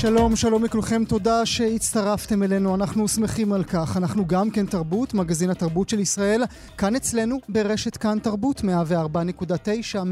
שלום, שלום לכולכם, תודה שהצטרפתם אלינו, אנחנו שמחים על כך. אנחנו גם כן תרבות, מגזין התרבות של ישראל, כאן אצלנו ברשת כאן תרבות, 104.9, 105.3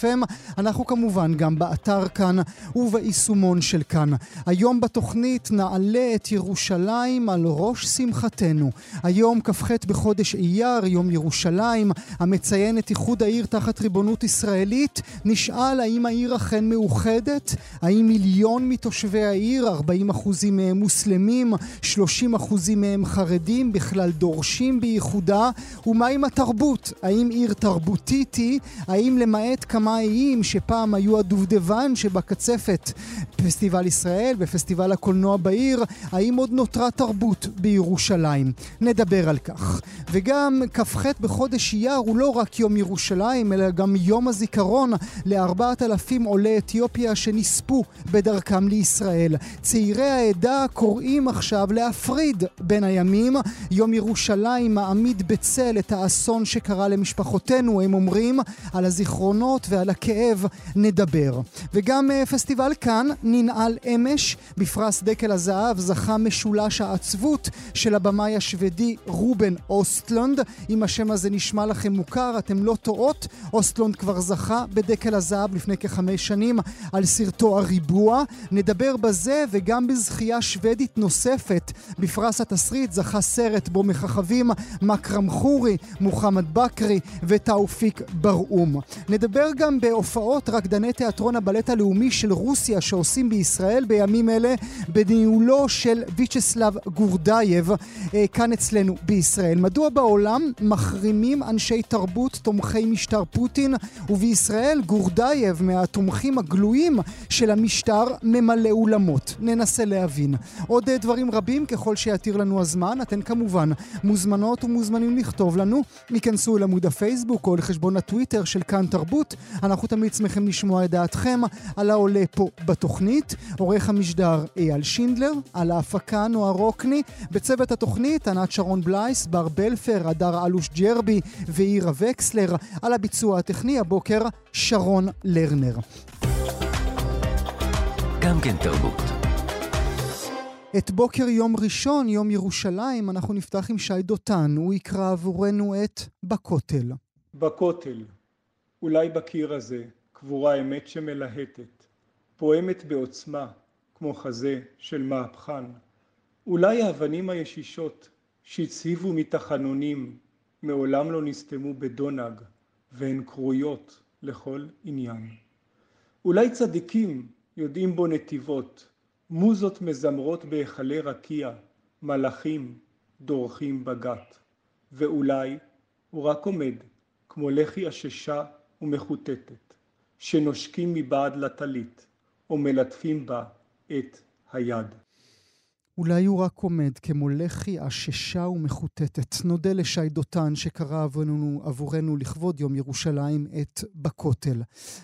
FM. אנחנו כמובן גם באתר כאן וביישומון של כאן. היום בתוכנית נעלה את ירושלים על ראש שמחתנו. היום כ"ח בחודש אייר, יום ירושלים, המציין את איחוד העיר תחת ריבונות ישראלית. נשאל האם העיר אכן מאוחדת? האם מיליון... מיליון מתושבי העיר, 40 אחוזים מהם מוסלמים, 30 אחוזים מהם חרדים, בכלל דורשים בייחודה. ומה עם התרבות? האם עיר תרבותית היא? האם למעט כמה איים שפעם היו הדובדבן שבקצפת פסטיבל ישראל ופסטיבל הקולנוע בעיר, האם עוד נותרה תרבות בירושלים? נדבר על כך. וגם כ"ח בחודש אייר הוא לא רק יום ירושלים, אלא גם יום הזיכרון לארבעת אלפים עולי אתיופיה שנספו בדרכם לישראל. צעירי העדה קוראים עכשיו להפריד בין הימים. יום ירושלים מעמיד בצל את האסון שקרה למשפחותינו, הם אומרים, על הזיכרונות ועל הכאב נדבר. וגם uh, פסטיבל כאן ננעל אמש, בפרס דקל הזהב זכה משולש העצבות של הבמאי השוודי רובן אוסטלונד. אם השם הזה נשמע לכם מוכר, אתם לא טועות. אוסטלונד כבר זכה בדקל הזהב לפני כחמש שנים על סרטו הריבוע. נדבר בזה וגם בזכייה שוודית נוספת. בפרס התסריט זכה סרט בו מככבים מכרם חורי, מוחמד בכרי ותאופיק ברהום. נדבר גם בהופעות רקדני תיאטרון הבלט הלאומי של רוסיה שעושים בישראל בימים אלה בניהולו של ויצ'סלב גורדייב אה, כאן אצלנו בישראל. מדוע בעולם מחרימים אנשי תרבות תומכי משטר פוטין ובישראל גורדייב מהתומכים הגלויים של המשטר אפשר ממלא אולמות. ננסה להבין. עוד אה, דברים רבים ככל שיתיר לנו הזמן, אתן כמובן מוזמנות ומוזמנים לכתוב לנו. ייכנסו אל עמוד הפייסבוק או לחשבון הטוויטר של כאן תרבות. אנחנו תמיד שמחים לשמוע את דעתכם על העולה פה בתוכנית. עורך המשדר אייל שינדלר, על ההפקה נועה רוקני, בצוות התוכנית ענת שרון בלייס, בר בלפר, הדר אלוש ג'רבי ואירה וקסלר, על הביצוע הטכני הבוקר שרון לרנר. גם כן תרבות. את בוקר יום ראשון, יום ירושלים, אנחנו נפתח עם שי דותן. הוא יקרא עבורנו את בכותל. בכותל, אולי בקיר הזה, קבורה אמת שמלהטת, פועמת בעוצמה, כמו חזה של מהפכן. אולי האבנים הישישות שהצהיבו מתחנונים, מעולם לא נסתמו בדונג, והן קרויות לכל עניין. אולי צדיקים יודעים בו נתיבות, מוזות מזמרות בהיכלי רקיע, מלאכים דורכים בגת, ואולי הוא רק עומד כמו לחי עששה ומחוטטת, שנושקים מבעד לטלית, או מלטפים בה את היד. אולי הוא רק עומד כמו לחי עששה ומחוטטת. נודה לשי דותן שקרא עבורנו, עבורנו לכבוד יום ירושלים את בכותל.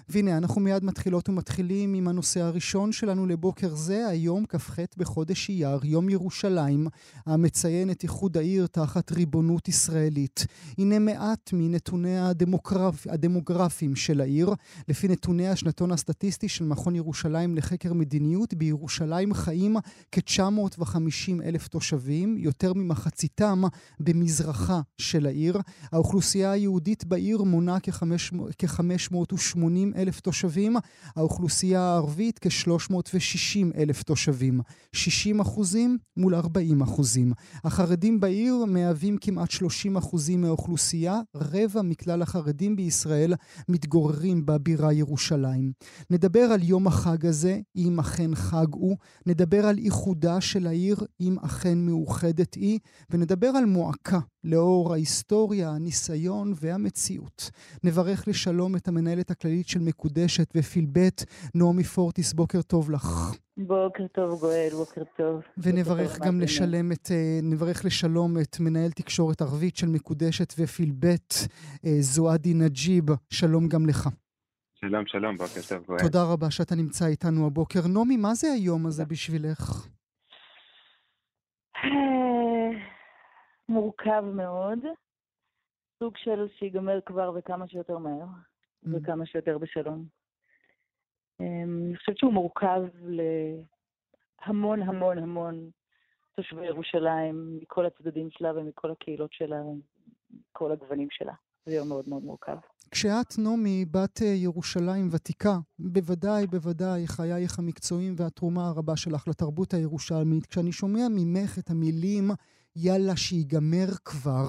והנה, אנחנו מיד מתחילות ומתחילים עם הנושא הראשון שלנו לבוקר זה, היום כ"ח בחודש אייר, יום ירושלים, המציין את איחוד העיר תחת ריבונות ישראלית. הנה מעט מנתוני הדמוגרפ... הדמוגרפיים של העיר. לפי נתוני השנתון הסטטיסטי של מכון ירושלים לחקר מדיניות, בירושלים חיים כ-900 50 אלף תושבים, יותר ממחציתם במזרחה של העיר. האוכלוסייה היהודית בעיר מונה כ-580 אלף תושבים, האוכלוסייה הערבית כ-360 אלף תושבים. 60 אחוזים מול 40 אחוזים. החרדים בעיר מהווים כמעט 30 אחוזים מהאוכלוסייה, רבע מכלל החרדים בישראל מתגוררים בבירה ירושלים. נדבר על יום החג הזה, אם אכן חג הוא, נדבר על איחודה של העיר. העיר, אם אכן מאוחדת היא, ונדבר על מועקה לאור ההיסטוריה, הניסיון והמציאות. נברך לשלום את המנהלת הכללית של מקודשת ופילבט, נעמי פורטיס, בוקר טוב לך. בוקר טוב גואל, בוקר טוב. ונברך גם לשלם את, אה, נברך לשלום את מנהל תקשורת ערבית של מקודשת ופילבט, אה, זועדי נג'יב, שלום גם לך. שלום, שלום, בוקר טוב גואל. תודה רבה שאתה נמצא איתנו הבוקר. נעמי, מה זה היום הזה בשבילך? מורכב מאוד. סוג של שיגמר כבר וכמה שיותר מהר, mm. וכמה שיותר בשלום. אמ, אני חושבת שהוא מורכב להמון המון המון תושבי ירושלים, מכל הצדדים שלה ומכל הקהילות שלה, מכל הגוונים שלה. זה יום מאוד מאוד מורכב. כשאת, נעמי, בת אה, ירושלים ותיקה, בוודאי, בוודאי, חייך המקצועיים והתרומה הרבה שלך לתרבות הירושלמית, כשאני שומע ממך את המילים יאללה שיגמר כבר,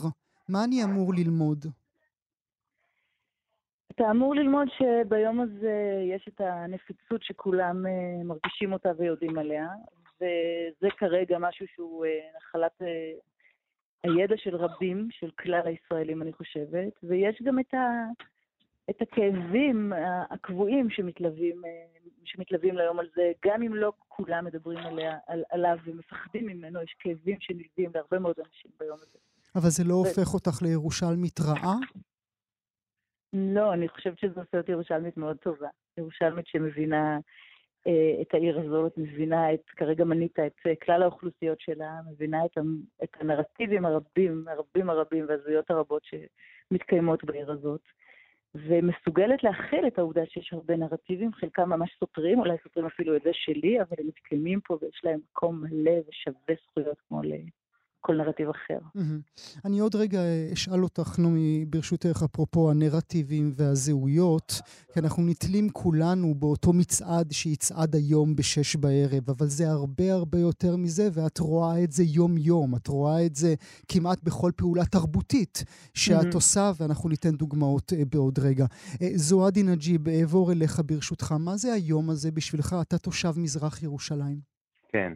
מה אני אמור ללמוד? אתה אמור ללמוד שביום הזה יש את הנפיצות שכולם uh, מרגישים אותה ויודעים עליה, וזה כרגע משהו שהוא uh, נחלת הידע של רבים, של כלל הישראלים, אני חושבת, ויש גם את, ה, את הכאבים הקבועים שמתלווים, שמתלווים ליום הזה, גם אם לא כולם מדברים עליה, על, עליו ומפחדים ממנו, יש כאבים שנלווים להרבה מאוד אנשים ביום הזה. אבל זה לא ו... הופך אותך לירושלמית רעה? לא, אני חושבת שזו עושה אותי ירושלמית מאוד טובה. ירושלמית שמבינה אה, את העיר הזאת, מבינה את, כרגע מנית את אה, כלל האוכלוסיות שלה, מבינה את, את הנרטיבים הרבים, הרבים הרבים והזויות הרבות שמתקיימות בעיר הזאת, ומסוגלת להכיל את העובדה שיש הרבה נרטיבים, חלקם ממש סותרים, אולי סותרים אפילו את זה שלי, אבל הם מתקיימים פה ויש להם מקום מלא ושווה זכויות כמו ל... כל נרטיב אחר. Mm-hmm. אני עוד רגע אה, אשאל אותך, נעמי, ברשותך, אפרופו הנרטיבים והזהויות, כי אנחנו נתלים כולנו באותו מצעד שיצעד היום בשש בערב, אבל זה הרבה הרבה יותר מזה, ואת רואה את זה יום-יום, את רואה את זה כמעט בכל פעולה תרבותית שאת mm-hmm. עושה, ואנחנו ניתן דוגמאות אה, בעוד רגע. אה, זועדי נג'יב, אעבור אליך ברשותך, מה זה היום הזה בשבילך? אתה תושב מזרח ירושלים. כן,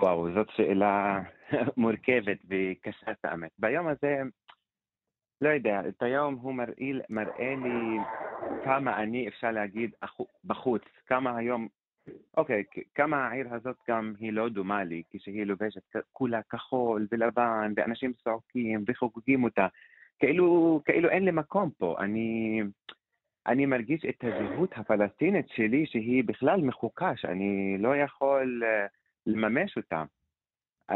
וואו, זאת שאלה מורכבת וקשה את האמת. ביום הזה, לא יודע, את היום הוא מראה, מראה לי כמה אני, אפשר להגיד, בחוץ, כמה היום, אוקיי, כמה העיר הזאת גם היא לא דומה לי, כשהיא לובשת כולה כחול ולבן, ואנשים צועקים וחוגגים אותה. כאילו, כאילו אין לי מקום פה. אני, אני מרגיש את הזהות הפלסטינית שלי שהיא בכלל מחוקה, שאני לא יכול... Uh, לממש אותה. Uh,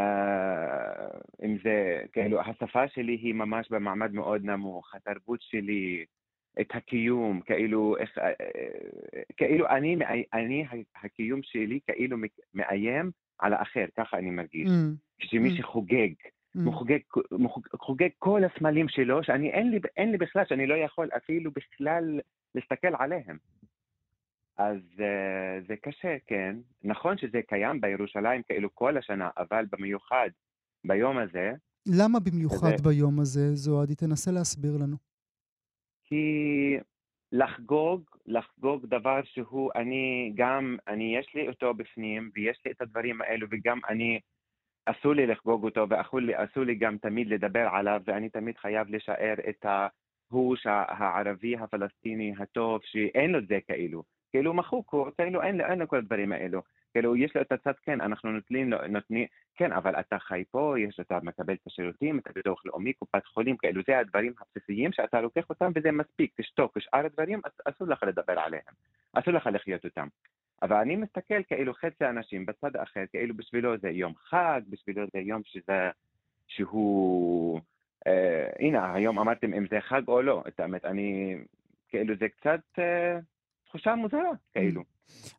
אם זה, כאילו, השפה שלי היא ממש במעמד מאוד נמוך, התרבות שלי, את הקיום, כאילו, איך, uh, כאילו אני, אני, הקיום שלי כאילו מאיים על האחר, ככה אני מרגיש. Mm. כשמי mm. שחוגג, mm. חוגג, חוגג כל הסמלים שלו, שאני אין לי, אין לי בכלל, שאני לא יכול אפילו בכלל להסתכל עליהם. אז uh, זה קשה, כן. נכון שזה קיים בירושלים כאילו כל השנה, אבל במיוחד ביום הזה... למה במיוחד זה... ביום הזה, זוהדי? תנסה להסביר לנו. כי לחגוג, לחגוג דבר שהוא, אני גם, אני, יש לי אותו בפנים, ויש לי את הדברים האלו, וגם אני, אסור לי לחגוג אותו, ואסור לי, גם תמיד לדבר עליו, ואני תמיד חייב לשער את ההוא הערבי הפלסטיני הטוב, שאין לו את זה כאילו. כאילו מחוק, הוא כאילו אין, אין לו כל הדברים האלו. כאילו יש לו את הצד, כן, אנחנו נותנים לו, נותנים, כן, אבל אתה חי פה, יש, אתה מקבל את השירותים, אתה ביטוח לאומי, קופת חולים, כאילו זה הדברים הבסיסיים שאתה לוקח אותם וזה מספיק, תשתוק, ושאר הדברים אסור לך לדבר עליהם, אסור לך לחיות אותם. אבל אני מסתכל כאילו חצי האנשים בצד האחר, כאילו בשבילו זה יום חג, בשבילו זה יום שזה, שהוא, אה, הנה, היום אמרתם אם זה חג או לא, את האמת, אני, כאילו זה קצת... אה, תחושה מוזרה, כאילו.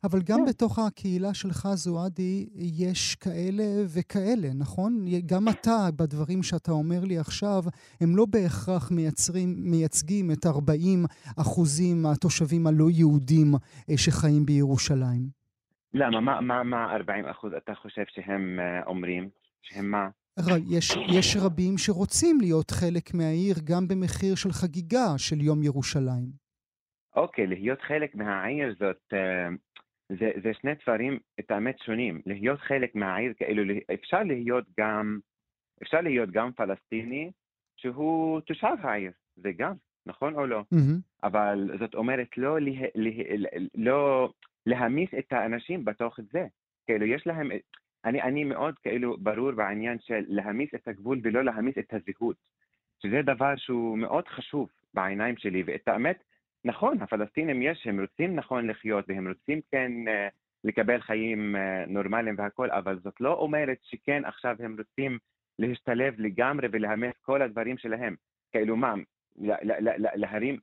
אבל גם yeah. כן. בתוך הקהילה שלך, זועדי, יש כאלה וכאלה, נכון? גם אתה, בדברים שאתה אומר לי עכשיו, הם לא בהכרח מייצרים, מייצגים את 40 אחוזים מהתושבים הלא יהודים אה, שחיים בירושלים. למה? מה, מה, מה 40 אחוז אתה חושב שהם uh, אומרים? שהם מה? יש, יש רבים שרוצים להיות חלק מהעיר גם במחיר של חגיגה של יום ירושלים. אוקיי, להיות חלק מהעיר זאת, אה, זה, זה שני דברים, את האמת, שונים. להיות חלק מהעיר, כאילו, אפשר להיות גם, אפשר להיות גם פלסטיני שהוא תושב העיר, זה גם, נכון או לא? Mm-hmm. אבל זאת אומרת, לא, לה, לה, לא להמיס את האנשים בתוך זה. כאילו, יש להם, אני, אני מאוד כאילו ברור בעניין של להמיס את הגבול ולא להמיס את הזהות, שזה דבר שהוא מאוד חשוב בעיניים שלי, ואת האמת, נכון, הפלסטינים יש, הם רוצים נכון לחיות והם רוצים כן uh, לקבל חיים uh, נורמליים והכול, אבל זאת לא אומרת שכן עכשיו הם רוצים להשתלב לגמרי ולאמץ כל הדברים שלהם. כאילו מה, להרים,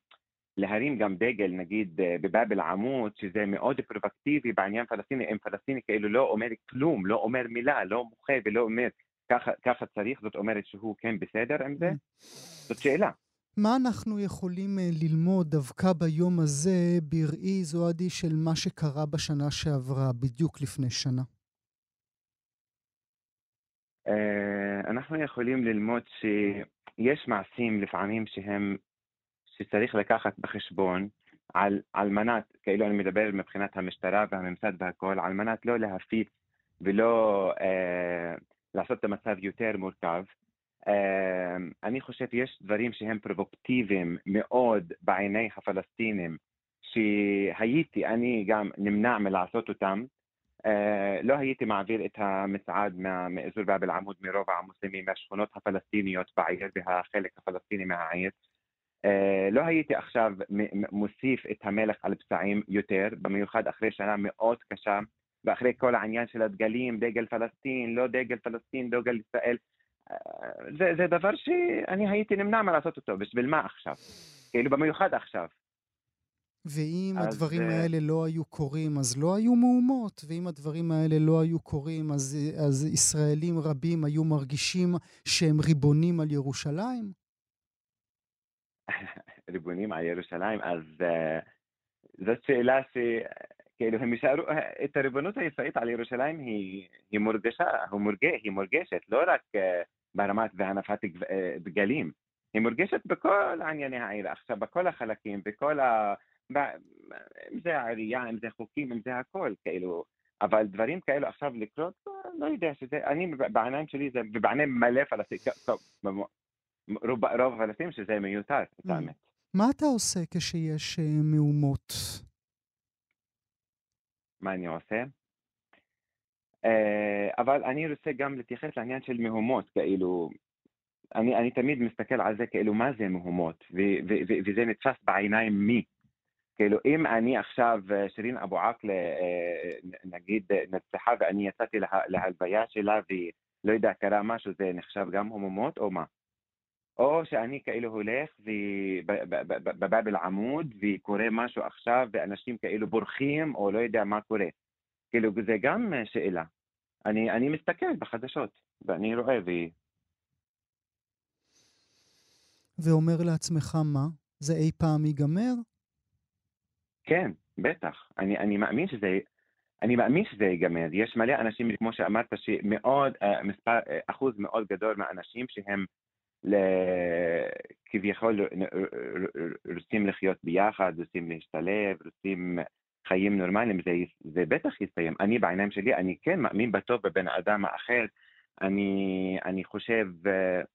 להרים גם דגל, נגיד אה, בבאבל עמוד, שזה מאוד פרובקטיבי בעניין פלסטיני, אם פלסטיני כאילו לא אומר כלום, לא אומר מילה, לא מוחה ולא אומר ככה, ככה צריך, זאת אומרת שהוא כן בסדר עם זה? Mm. זאת שאלה. מה אנחנו יכולים אה, ללמוד דווקא ביום הזה בראי זועדי של מה שקרה בשנה שעברה, בדיוק לפני שנה? אה, אנחנו יכולים ללמוד שיש מעשים לפעמים שהם, שצריך לקחת בחשבון על, על מנת, כאילו אני מדבר מבחינת המשטרה והממסד והכול, על מנת לא להפיץ ולא אה, לעשות את המצב יותר מורכב. אמ, אני חושב שיש דברים שהם פרובוקטיביים מאוד בעיני הפלסטינים, שהייתי אני גם נמנע מלעשות אותם. אה, לא הייתי מעביר את המצעד מאזור באב אל-עמוד מרובע המוסלמי מהשכונות הפלסטיניות בעיר והחלק הפלסטיני מהעיר. אה, לא הייתי עכשיו מוסיף את המלך על פצעים יותר, במיוחד אחרי שנה מאוד קשה, ואחרי כל העניין של הדגלים, דגל פלסטין, לא דגל פלסטין, דגל ישראל. זה, זה דבר שאני הייתי נמנע מלעשות אותו, בשביל מה עכשיו? כאילו במיוחד עכשיו. ואם אז... הדברים אה, האלה לא היו קורים, אז לא היו מהומות, ואם הדברים האלה לא היו קורים, אז, אז ישראלים רבים היו מרגישים שהם ריבונים על ירושלים? ריבונים על ירושלים, אז uh, זאת שאלה ש... כאילו הם יישארו, את הריבונות הישראלית על ירושלים היא, היא מורגשה, היא, מורג, היא מורגשת, לא רק uh, ברמת והנפת אה, דגלים. היא מורגשת בכל ענייני העיר עכשיו, בכל החלקים, בכל ה... ב... אם זה העירייה, אם זה חוקים, אם זה הכל, כאילו. אבל דברים כאלו עכשיו לקרות, לא, לא יודע שזה, אני בעיניים שלי זה, ובעיני מלא פלסטינים, טוב, רוב, רוב הפלסטינים שזה מיותר, את mm. האמת. מה אתה עושה כשיש אה, מהומות? מה אני עושה? אה, אבל אני רוצה גם להתייחס לעניין של מהומות, כאילו, אני, אני תמיד מסתכל על זה כאילו מה זה מהומות, ו- ו- ו- וזה נתפס בעיניים מי. כאילו אם אני עכשיו, אה, שירין אבו עקלה, אה, נגיד נרצחה ואני יצאתי לה, להלוויה שלה ולא יודע, קרה משהו, זה נחשב גם הומומות או מה? או שאני כאילו הולך בבאבל עמוד וקורה משהו עכשיו ואנשים כאילו בורחים או לא יודע מה קורה. כאילו, זה גם שאלה. אני, אני מסתכל בחדשות, ואני רואה ו... ואומר לעצמך מה? זה אי פעם ייגמר? כן, בטח. אני, אני מאמין שזה... אני מאמין שזה ייגמר. יש מלא אנשים, כמו שאמרת, שמאוד, אה, מספר, אה, אחוז מאוד גדול מהאנשים שהם כביכול רוצים לחיות ביחד, רוצים להשתלב, רוצים חיים נורמליים, זה, זה בטח יסתיים. אני בעיניים שלי, אני כן מאמין בטוב בבן אדם האחר. אני, אני חושב, uh,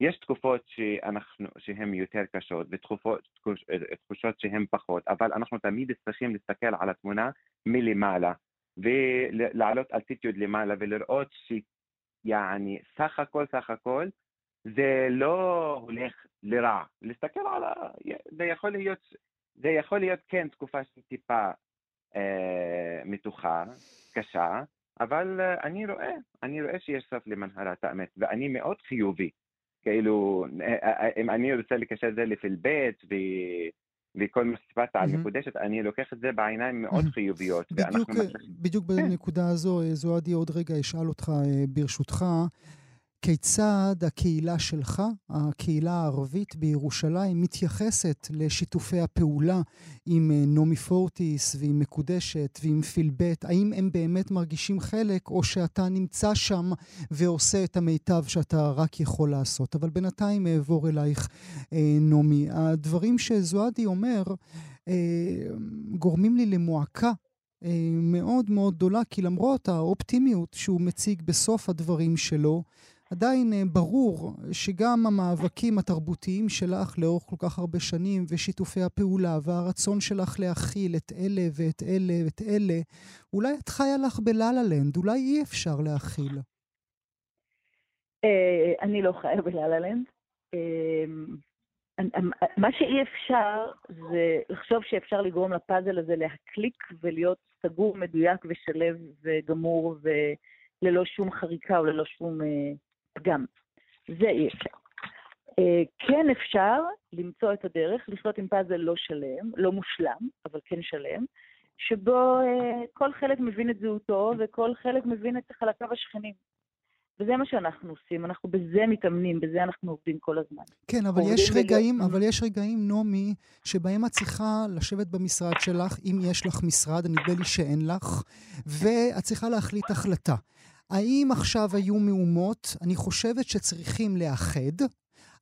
יש תקופות שאנחנו, שהן יותר קשות ותחושות שהן פחות, אבל אנחנו תמיד צריכים להסתכל על התמונה מלמעלה ולעלות אלטיטיוד למעלה ולראות שיעני, סך הכל, סך הכל, זה לא הולך לרע. להסתכל על ה... זה יכול להיות, זה יכול להיות כן תקופה של טיפה אה, מתוחה, קשה, אבל אה, אני רואה, אני רואה שיש סוף למנהרת האמת, ואני מאוד חיובי. כאילו, אה, אם אני רוצה לקשר את זה לפלבט. וכל מה שסיפרת על מקודשת, אני לוקח את זה בעיניים מאוד חיוביות. בדיוק, בדיוק בנקודה הזו, זועדי, עוד רגע אשאל אותך ברשותך. כיצד הקהילה שלך, הקהילה הערבית בירושלים, מתייחסת לשיתופי הפעולה עם אה, נעמי פורטיס ועם מקודשת ועם פילבט? האם הם באמת מרגישים חלק, או שאתה נמצא שם ועושה את המיטב שאתה רק יכול לעשות? אבל בינתיים אעבור אלייך, אה, נעמי. הדברים שזועדי אומר, אה, גורמים לי למועקה מאוד מאוד גדולה, כי למרות האופטימיות שהוא מציג בסוף הדברים שלו, עדיין אה, ברור שגם המאבקים התרבותיים שלך לאורך כל כך הרבה שנים, ושיתופי הפעולה, והרצון שלך להכיל את אלה ואת אלה ואת אלה, אולי את חיה לך בלה-לה לנד, אולי אי אפשר להכיל. אה, אני לא חיה בלה-לה לנד. מה שאי אפשר זה לחשוב שאפשר לגרום לפאזל הזה להקליק ולהיות סגור, מדויק ושלב וגמור וללא שום חריקה או ללא שום אה, פגם. זה אי אפשר. אה, כן אפשר למצוא את הדרך לחיות עם פאזל לא שלם, לא מושלם, אבל כן שלם, שבו אה, כל חלק מבין את זהותו וכל חלק מבין את חלקיו השכנים. וזה מה שאנחנו עושים, אנחנו בזה מתאמנים, בזה אנחנו עובדים כל הזמן. כן, אבל יש רגעים, אבל יש רגעים, נעמי, שבהם את צריכה לשבת במשרד שלך, אם יש לך משרד, נדמה לי שאין לך, ואת צריכה להחליט החלטה. האם עכשיו היו מהומות? אני חושבת שצריכים לאחד,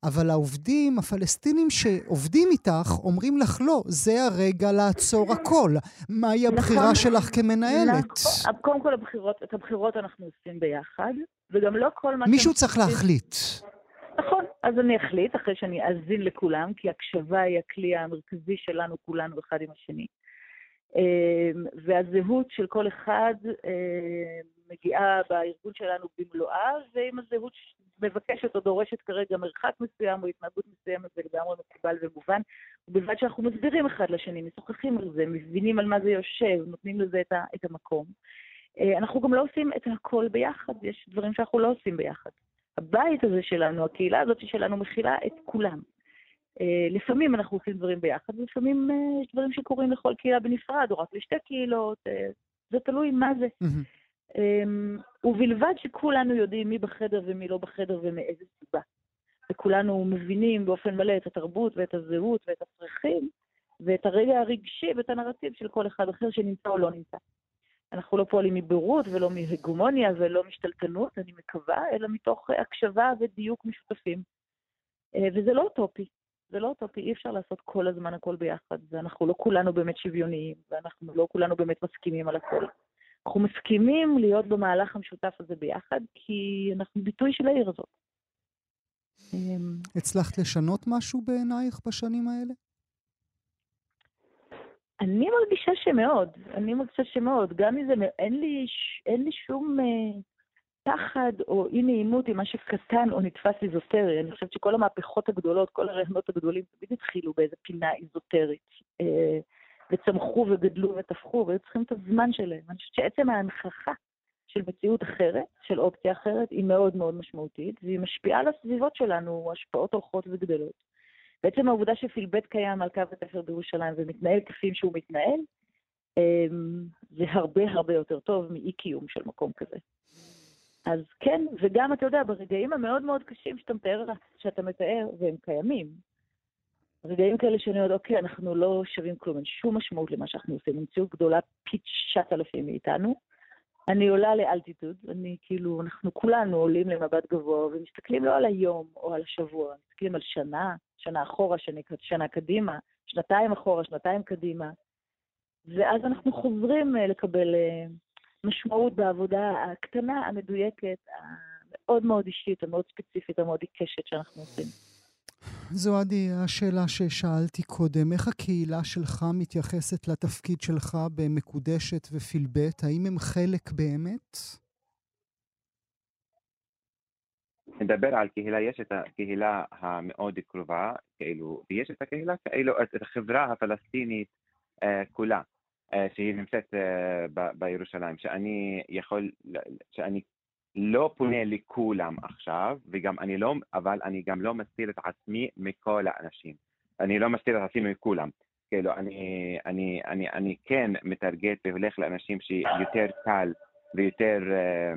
אבל העובדים הפלסטינים שעובדים איתך אומרים לך לא, זה הרגע לעצור הכל. מהי הבחירה נכון, שלך כמנהלת? נכון, קודם כל הבחירות, את הבחירות אנחנו עושים ביחד, וגם לא כל מה... מישהו צריך להחליט. נכון, אז אני אחליט אחרי שאני אאזין לכולם, כי הקשבה היא הכלי המרכזי שלנו כולנו אחד עם השני. אמ, והזהות של כל אחד אמ, מגיעה בארגון שלנו במלואה, ואם הזהות מבקשת או דורשת כרגע מרחק מסוים או התנהגות מסוימת, זה לגמרי מקובל ומובן, ובלבד שאנחנו מסבירים אחד לשני, משוחחים על זה, מבינים על מה זה יושב, נותנים לזה את, ה, את המקום. אה, אנחנו גם לא עושים את הכל ביחד, יש דברים שאנחנו לא עושים ביחד. הבית הזה שלנו, הקהילה הזאת שלנו, מכילה את כולם. אה, לפעמים אנחנו עושים דברים ביחד, ולפעמים אה, יש דברים שקורים לכל קהילה בנפרד, או רק לשתי קהילות, זה תלוי מה זה. אמ, ובלבד שכולנו יודעים מי בחדר ומי לא בחדר ומאיזה סיבה. וכולנו מבינים באופן מלא את התרבות ואת הזהות ואת הצרכים ואת הרגע הרגשי ואת הנרטיב של כל אחד אחר שנמצא או לא נמצא. אנחנו לא פועלים מבורות ולא מהגומוניה ולא משתלטנות, אני מקווה, אלא מתוך הקשבה ודיוק משותפים. אה, וזה לא אוטופי, זה לא אוטופי, אי אפשר לעשות כל הזמן הכל ביחד, ואנחנו לא כולנו באמת שוויוניים, ואנחנו לא כולנו באמת מסכימים על הכל. אנחנו מסכימים להיות במהלך המשותף הזה ביחד, כי אנחנו ביטוי של העיר הזאת. אמ, הצלחת לשנות משהו בעינייך בשנים האלה? אני מרגישה שמאוד, אני מרגישה שמאוד. גם אם זה, אין לי, אין לי שום אה, פחד או אי נעימות עם מה שקטן או נתפס איזוטרי. אני חושבת שכל המהפכות הגדולות, כל הרעיונות הגדולים, תמיד התחילו באיזה פינה איזוטרית. אה, וצמחו וגדלו ותפחו, והיו צריכים את הזמן שלהם. אני חושבת שעצם ההנכחה של מציאות אחרת, של אופציה אחרת, היא מאוד מאוד משמעותית, והיא משפיעה על הסביבות שלנו, השפעות הולכות וגדלות. בעצם העובדה שפילבט קיים על קו התפר בירושלים ומתנהל כפי שהוא מתנהל, אמ, זה הרבה הרבה יותר טוב מאי-קיום של מקום כזה. אז כן, וגם, אתה יודע, ברגעים המאוד מאוד קשים שאתה מתאר, שאתה מתאר, והם קיימים, רגעים כאלה שאני אומרת, אוקיי, אנחנו לא שווים כלום, אין שום משמעות למה שאנחנו עושים, המציאות גדולה פי תשעת אלפים מאיתנו. אני עולה לאלטיטוד, אני כאילו, אנחנו כולנו עולים למבט גבוה ומסתכלים לא על היום או על השבוע, מסתכלים על שנה, שנה אחורה, שנה, שנה קדימה, שנתיים אחורה, שנתיים קדימה, ואז אנחנו חוזרים אה, לקבל אה, משמעות בעבודה הקטנה, המדויקת, המאוד מאוד אישית, המאוד ספציפית, המאוד עיקשת שאנחנו עושים. זוהדי, השאלה ששאלתי קודם, איך הקהילה שלך מתייחסת לתפקיד שלך במקודשת ופילבט? האם הם חלק באמת? נדבר על קהילה, יש את הקהילה המאוד קרובה, כאילו, ויש את הקהילה, כאילו, את החברה הפלסטינית אה, כולה, אה, שהיא נמצאת אה, ב- בירושלים, שאני יכול, שאני לא פונה לכולם עכשיו, וגם אני לא, אבל אני גם לא מסתיר את עצמי מכל האנשים. אני לא מסתיר את עצמי מכולם. כאילו, אני, אני, אני, אני כן מטרגט והולך לאנשים שיותר קל ויותר... אה,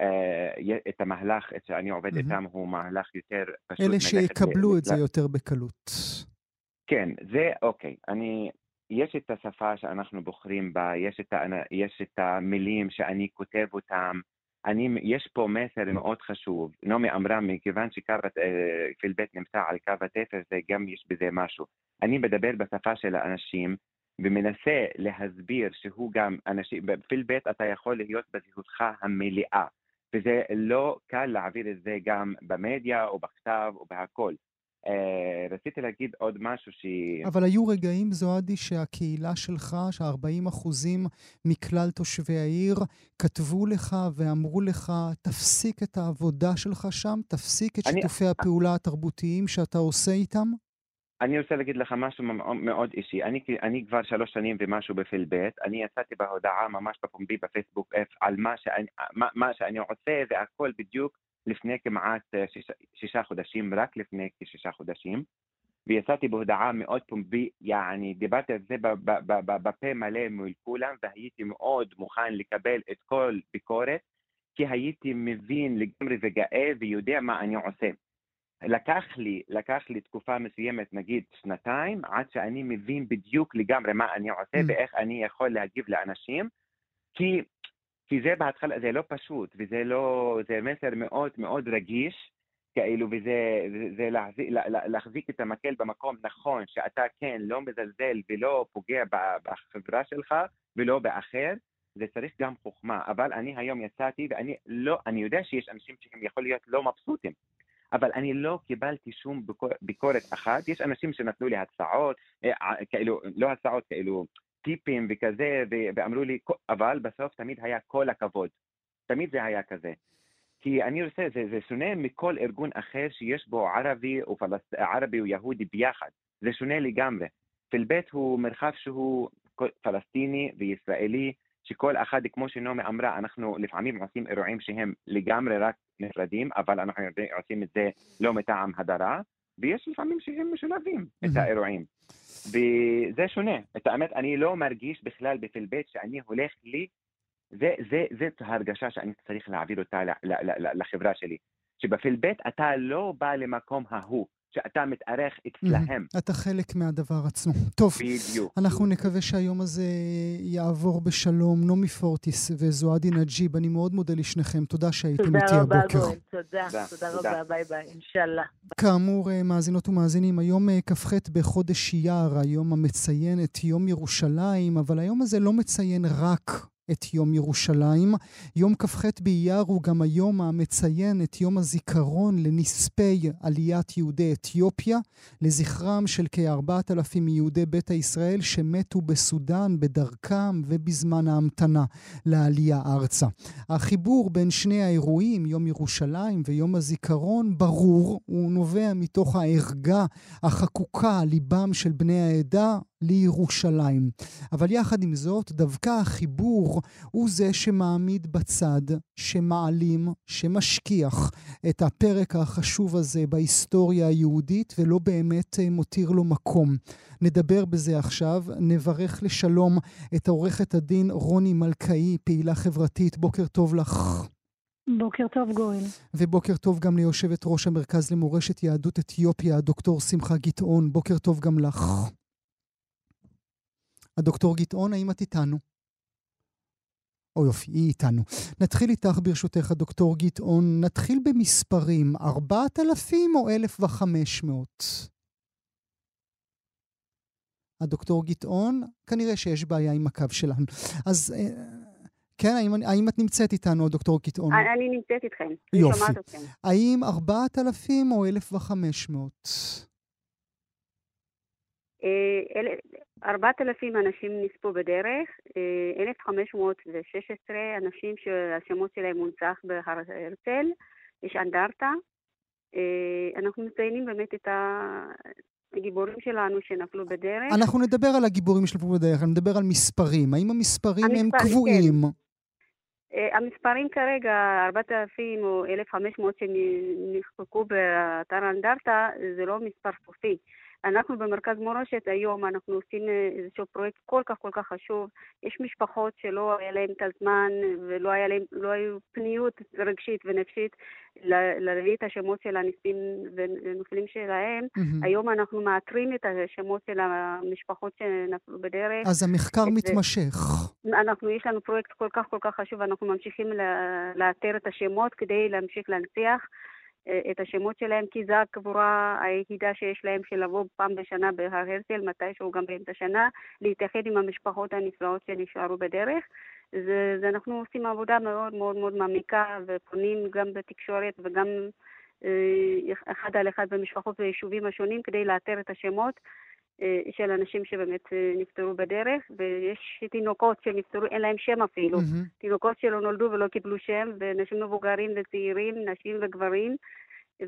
אה, את המהלך שאני עובד mm-hmm. איתם הוא מהלך יותר פשוט. אלה שיקבלו את זה יותר בקלות. כן, זה אוקיי. אני, יש את השפה שאנחנו בוחרים בה, יש את, יש את המילים שאני כותב אותם, אני, יש פה מסר מאוד חשוב. נעמי אמרה, מכיוון שקו פילבט נמצא על קו התפר, זה גם יש בזה משהו. אני מדבר בשפה של האנשים, ומנסה להסביר שהוא גם אנשים, בפילבט אתה יכול להיות בזהותך המלאה, וזה לא קל להעביר את זה גם במדיה או בכתב או בהכל. Uh, רציתי להגיד עוד משהו ש... אבל היו רגעים, זוהדי, שהקהילה שלך, ש-40 אחוזים מכלל תושבי העיר, כתבו לך ואמרו לך, תפסיק את העבודה שלך שם, תפסיק את שיתופי אני... הפעולה התרבותיים שאתה עושה איתם? אני רוצה להגיד לך משהו מאוד אישי. אני, אני כבר שלוש שנים ומשהו בפילבט, אני יצאתי בהודעה ממש בפומבי בפייסבוק על מה שאני, מה, מה שאני עושה והכל בדיוק לפני כמעט אה, שישה, שישה חודשים, רק לפני כשישה חודשים, ויצאתי בהודעה מאוד פומבי, יעני, דיברתי על זה בפה מלא מול כולם, והייתי מאוד מוכן לקבל את כל ביקורת, כי הייתי מבין לגמרי וגאה ויודע מה אני עושה. לקח לי, לקח לי תקופה מסוימת, נגיד שנתיים, עד שאני מבין בדיוק לגמרי מה אני עושה mm. ואיך אני יכול להגיב לאנשים, כי כי זה בהתחלה, זה לא פשוט, וזה לא, זה מסר מאוד מאוד רגיש, כאילו, וזה זה, להחזיק, להחזיק את המקל במקום נכון, שאתה כן לא מזלזל ולא פוגע בחברה שלך ולא באחר, זה צריך גם חוכמה. אבל אני היום יצאתי ואני לא, אני יודע שיש אנשים שהם יכול להיות לא מבסוטים, אבל אני לא קיבלתי שום ביקורת אחת. יש אנשים שנתנו לי הצעות, אה, כאילו, לא הצעות, כאילו, טיפים וכזה, ואמרו לי, אבל בסוף תמיד היה כל הכבוד. תמיד זה היה כזה. כי אני רוצה, זה, זה שונה מכל ארגון אחר שיש בו ערבי או, פלס, ערבי או יהודי ביחד. זה שונה לגמרי. פלבט הוא מרחב שהוא פלסטיני וישראלי, שכל אחד, כמו שנעמי אמרה, אנחנו לפעמים עושים אירועים שהם לגמרי רק נפרדים, אבל אנחנו עושים את זה לא מטעם הדרה, ויש לפעמים שהם משולבים את האירועים. וזה שונה. את האמת, אני לא מרגיש בכלל בפלבט שאני הולך לי, זה, זה, זה ההרגשה שאני צריך להעביר אותה לחברה שלי. שבפלבט אתה לא בא למקום ההוא, שאתה מתארח אצלהם. אתה חלק מהדבר עצמו. טוב, בדיוק. אנחנו נקווה שהיום הזה יעבור בשלום. נעמי פורטיס וזועדי נג'יב, אני מאוד מודה לשניכם. תודה שהייתם איתי הבוקר. תודה רבה, גואל. תודה. תודה רבה, ביי ביי, אינשאללה. כאמור, אה, מאזינות ומאזינים, היום אה, כ"ח בחודש אייר, היום המציין את יום ירושלים, אבל היום הזה לא מציין רק את יום ירושלים. יום כ"ח באייר הוא גם היום המציין את יום הזיכרון לנספי עליית יהודי אתיופיה, לזכרם של כ-4,000 מיהודי ביתא ישראל שמתו בסודאן בדרכם ובזמן ההמתנה לעלייה ארצה. החיבור בין שני האירועים, יום ירושלים ויום הזיכרון, ברור, הוא נובע מתוך הערגה החקוקה על ליבם של בני העדה לירושלים. אבל יחד עם זאת, דווקא החיבור הוא זה שמעמיד בצד, שמעלים, שמשכיח את הפרק החשוב הזה בהיסטוריה היהודית ולא באמת אה, מותיר לו מקום. נדבר בזה עכשיו, נברך לשלום את עורכת הדין רוני מלכאי, פעילה חברתית. בוקר טוב לך. בוקר טוב גואל. ובוקר טוב גם ליושבת ראש המרכז למורשת יהדות אתיופיה, דוקטור שמחה גטעון. בוקר טוב גם לך. הדוקטור גטעון, האם את איתנו? או יופי, היא איתנו. נתחיל איתך ברשותך, הדוקטור גטעון. נתחיל במספרים, 4,000 או 1,500? הדוקטור גטעון, כנראה שיש בעיה עם הקו שלנו. אז אה, כן, האם, האם את נמצאת איתנו, דוקטור גטעון? אני נמצאת איתכם. יופי. האם 4,000 או 1,500? 4,000 אנשים נספו בדרך, 1,516 אה, אנשים שהשמות שלהם מונצח בהר הרצל, יש אנדרטה. אה, אנחנו מציינים באמת את הגיבורים שלנו שנפלו בדרך. אנחנו נדבר על הגיבורים שנפלו בדרך, אני מדבר על מספרים. האם המספרים, המספרים הם קבועים? כן. אה, המספרים כרגע, 4,000 או 1,500 שנחקקו באתר אנדרטה, זה לא מספר סופי. אנחנו במרכז מורשת היום, אנחנו עושים אה, איזשהו פרויקט כל כך כל כך חשוב. יש משפחות שלא היה להן את הזמן ולא היה להם, לא היו פניות רגשית ונפשית להביא את השמות של הנספים ונופלים שלהם. Mm-hmm. היום אנחנו מאתרים את השמות של המשפחות שנפלו בדרך. אז המחקר מתמשך. אנחנו, יש לנו פרויקט כל כך כל כך חשוב, אנחנו ממשיכים לאתר את השמות כדי להמשיך להנציח. את השמות שלהם, כי זו הקבורה היחידה שיש להם של לבוא פעם בשנה בהר הרצל, מתישהו גם באמצע שנה, להתייחד עם המשפחות הנפלאות שנשארו בדרך. זה אנחנו עושים עבודה מאוד מאוד מאוד מעמיקה ופונים גם בתקשורת וגם אה, אחד על אחד במשפחות וביישובים השונים כדי לאתר את השמות אה, של אנשים שבאמת אה, נפטרו בדרך, ויש תינוקות שנפטרו, אין להם שם אפילו. Mm-hmm. תינוקות שלא נולדו ולא קיבלו שם, ואנשים מבוגרים וצעירים, נשים וגברים.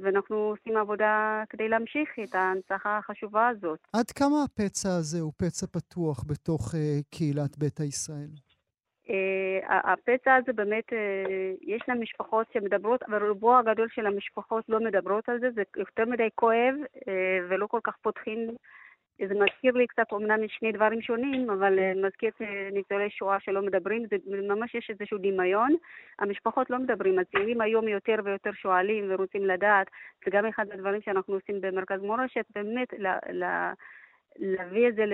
ואנחנו עושים עבודה כדי להמשיך את ההנצחה החשובה הזאת. עד כמה הפצע הזה הוא פצע פתוח בתוך uh, קהילת ביתא ישראל? Uh, הפצע הזה באמת, uh, יש להם משפחות שמדברות, אבל רובו הגדול של המשפחות לא מדברות על זה, זה יותר מדי כואב uh, ולא כל כך פותחים זה מזכיר לי קצת, אומנם שני דברים שונים, אבל אה, מזכיר את אה, ניצולי שואה שלא מדברים, זה ממש יש איזשהו דמיון. המשפחות לא מדברים, הצעירים היום יותר ויותר שואלים ורוצים לדעת, זה גם אחד הדברים שאנחנו עושים במרכז מורשת, באמת ל- ל- להביא את זה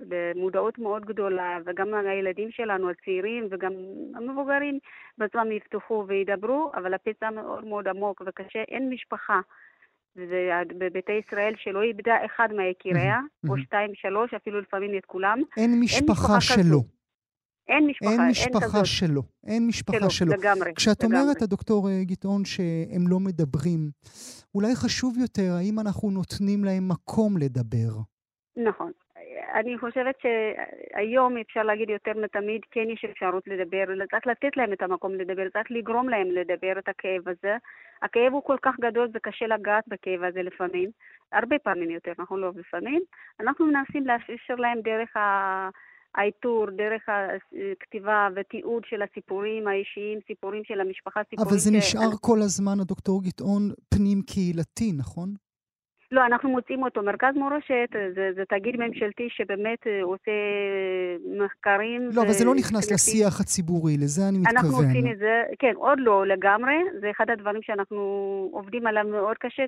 למודעות מאוד גדולה, וגם הילדים שלנו, הצעירים וגם המבוגרים בעצמם יפתחו וידברו, אבל הפצע מאוד מאוד עמוק וקשה, אין משפחה. ובביתי ישראל שלא איבדה אחד מהיקיריה, או שתיים, שלוש, אפילו לפעמים את כולם. אין משפחה שלו. אין משפחה, אין משפחה אין שלו. אין משפחה שלו. שלו. לגמרי. כשאת לגמרי. אומרת, הדוקטור אה, גטעון, שהם לא מדברים, אולי חשוב יותר, האם אנחנו נותנים להם מקום לדבר? נכון. אני חושבת שהיום אפשר להגיד יותר מתמיד, כן יש אפשרות לדבר, צריך לתת להם את המקום לדבר, צריך לגרום להם לדבר את הכאב הזה. הכאב הוא כל כך גדול, זה קשה לגעת בכאב הזה לפעמים, הרבה פעמים יותר, אנחנו לא לפעמים. אנחנו מנסים לאפשר להם דרך ה... העיטור, דרך הכתיבה ותיעוד של הסיפורים האישיים, סיפורים של המשפחה, סיפורים... אבל זה ש... נשאר כל הזמן, הדוקטור גטעון, פנים קהילתי, נכון? לא, אנחנו מוצאים אותו. מרכז מורשת זה, זה תאגיד ממשלתי שבאמת אה, עושה מחקרים. לא, אבל זה לא נכנס כנסים. לשיח הציבורי, לזה אני מתכוון. אנחנו עושים את זה, כן, עוד לא לגמרי. זה אחד הדברים שאנחנו עובדים עליו מאוד קשה,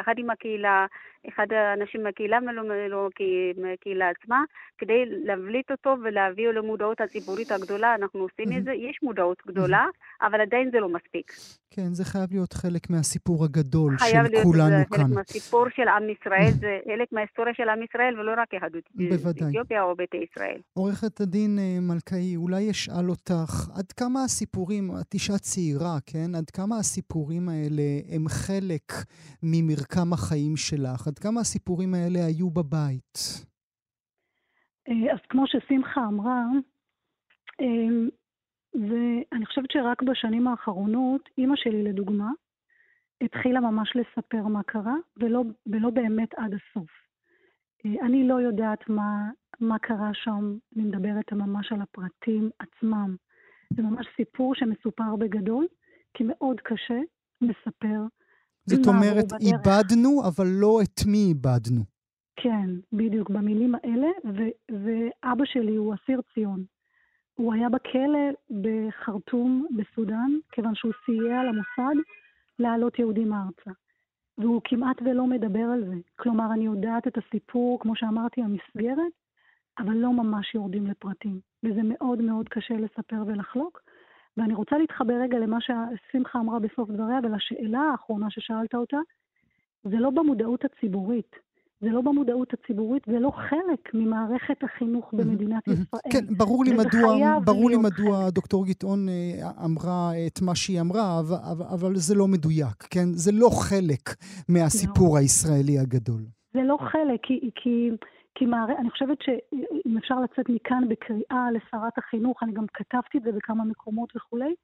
יחד עם הקהילה, אחד האנשים מהקהילה ולא מהקהילה עצמה, כדי להבליט אותו ולהביא למודעות הציבורית הגדולה. אנחנו עושים את זה, יש מודעות גדולה, אבל עדיין זה לא מספיק. כן, זה חייב להיות חלק מהסיפור הגדול של כולנו כאן. חייב להיות חלק מהסיפור של עם ישראל, זה חלק מההיסטוריה של עם ישראל, ולא רק יהדות אתיופיה או ביתי ישראל. עורכת הדין אה, מלכאי, אולי אשאל אותך, עד כמה הסיפורים, את אישה צעירה, כן? עד כמה הסיפורים האלה הם חלק ממרקם החיים שלך? עד כמה הסיפורים האלה היו בבית? אה, אז כמו ששמחה אמרה, אה, ואני חושבת שרק בשנים האחרונות, אימא שלי לדוגמה, התחילה ממש לספר מה קרה, ולא, ולא באמת עד הסוף. אה, אני לא יודעת מה, מה קרה שם, אני מדברת ממש על הפרטים עצמם. זה ממש סיפור שמסופר בגדול, כי מאוד קשה לספר. זאת אומרת, איבדנו, אבל לא את מי איבדנו. כן, בדיוק, במילים האלה, ו- ואבא שלי הוא אסיר ציון. הוא היה בכלא בחרטום בסודאן, כיוון שהוא סייע למוסד להעלות יהודים ארצה. והוא כמעט ולא מדבר על זה. כלומר, אני יודעת את הסיפור, כמו שאמרתי, המסגרת, אבל לא ממש יורדים לפרטים. וזה מאוד מאוד קשה לספר ולחלוק. ואני רוצה להתחבר רגע למה ששמחה אמרה בסוף דבריה ולשאלה האחרונה ששאלת אותה. זה לא במודעות הציבורית. זה לא במודעות הציבורית, זה לא חלק ממערכת החינוך במדינת ישראל. כן, ברור לי מדוע, ברור לי מדוע דוקטור גטעון אה, אמרה את מה שהיא אמרה, אבל, אבל זה לא מדויק, כן? זה לא חלק מהסיפור לא. הישראלי הגדול. זה לא חלק, כי, כי, כי מער... אני חושבת שאם אפשר לצאת מכאן בקריאה לשרת החינוך, אני גם כתבתי את זה בכמה מקומות וכולי,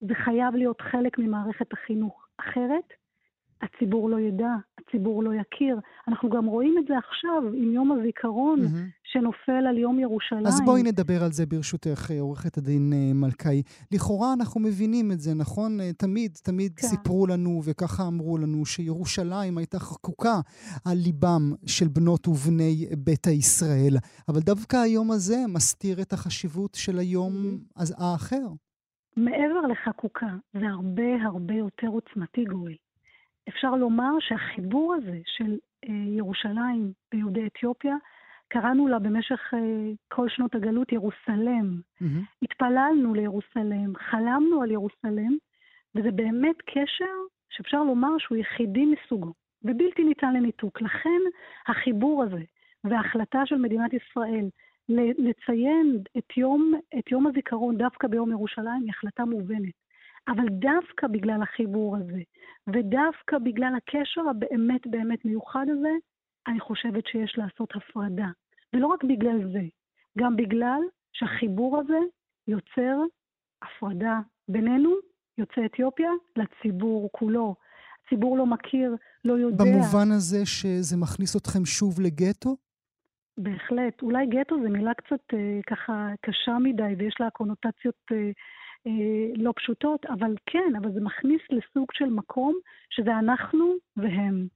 זה חייב להיות חלק ממערכת החינוך. אחרת, הציבור לא ידע, הציבור לא יכיר. אנחנו גם רואים את זה עכשיו עם יום הזיכרון mm-hmm. שנופל על יום ירושלים. אז בואי נדבר על זה ברשותך, עורכת הדין אה, מלכאי. לכאורה אנחנו מבינים את זה, נכון? אה, תמיד, תמיד כן. סיפרו לנו וככה אמרו לנו שירושלים הייתה חקוקה על ליבם של בנות ובני ביתא ישראל. אבל דווקא היום הזה מסתיר את החשיבות של היום mm-hmm. האחר. מעבר לחקוקה, זה הרבה הרבה יותר עוצמתי, גואל. אפשר לומר שהחיבור הזה של אה, ירושלים ויהודי אתיופיה, קראנו לה במשך אה, כל שנות הגלות ירוסלם. Mm-hmm. התפללנו לירוסלם, חלמנו על ירוסלם, וזה באמת קשר שאפשר לומר שהוא יחידי מסוגו ובלתי ניתן לניתוק. לכן החיבור הזה וההחלטה של מדינת ישראל לציין את יום, את יום הזיכרון דווקא ביום ירושלים היא החלטה מובנת. אבל דווקא בגלל החיבור הזה, ודווקא בגלל הקשר הבאמת באמת מיוחד הזה, אני חושבת שיש לעשות הפרדה. ולא רק בגלל זה, גם בגלל שהחיבור הזה יוצר הפרדה בינינו, יוצאי אתיופיה, לציבור כולו. הציבור לא מכיר, לא יודע. במובן הזה שזה מכניס אתכם שוב לגטו? בהחלט. אולי גטו זו מילה קצת אה, ככה קשה מדי ויש לה קונוטציות אה, אה, לא פשוטות, אבל כן, אבל זה מכניס לסוג של מקום שזה אנחנו והם.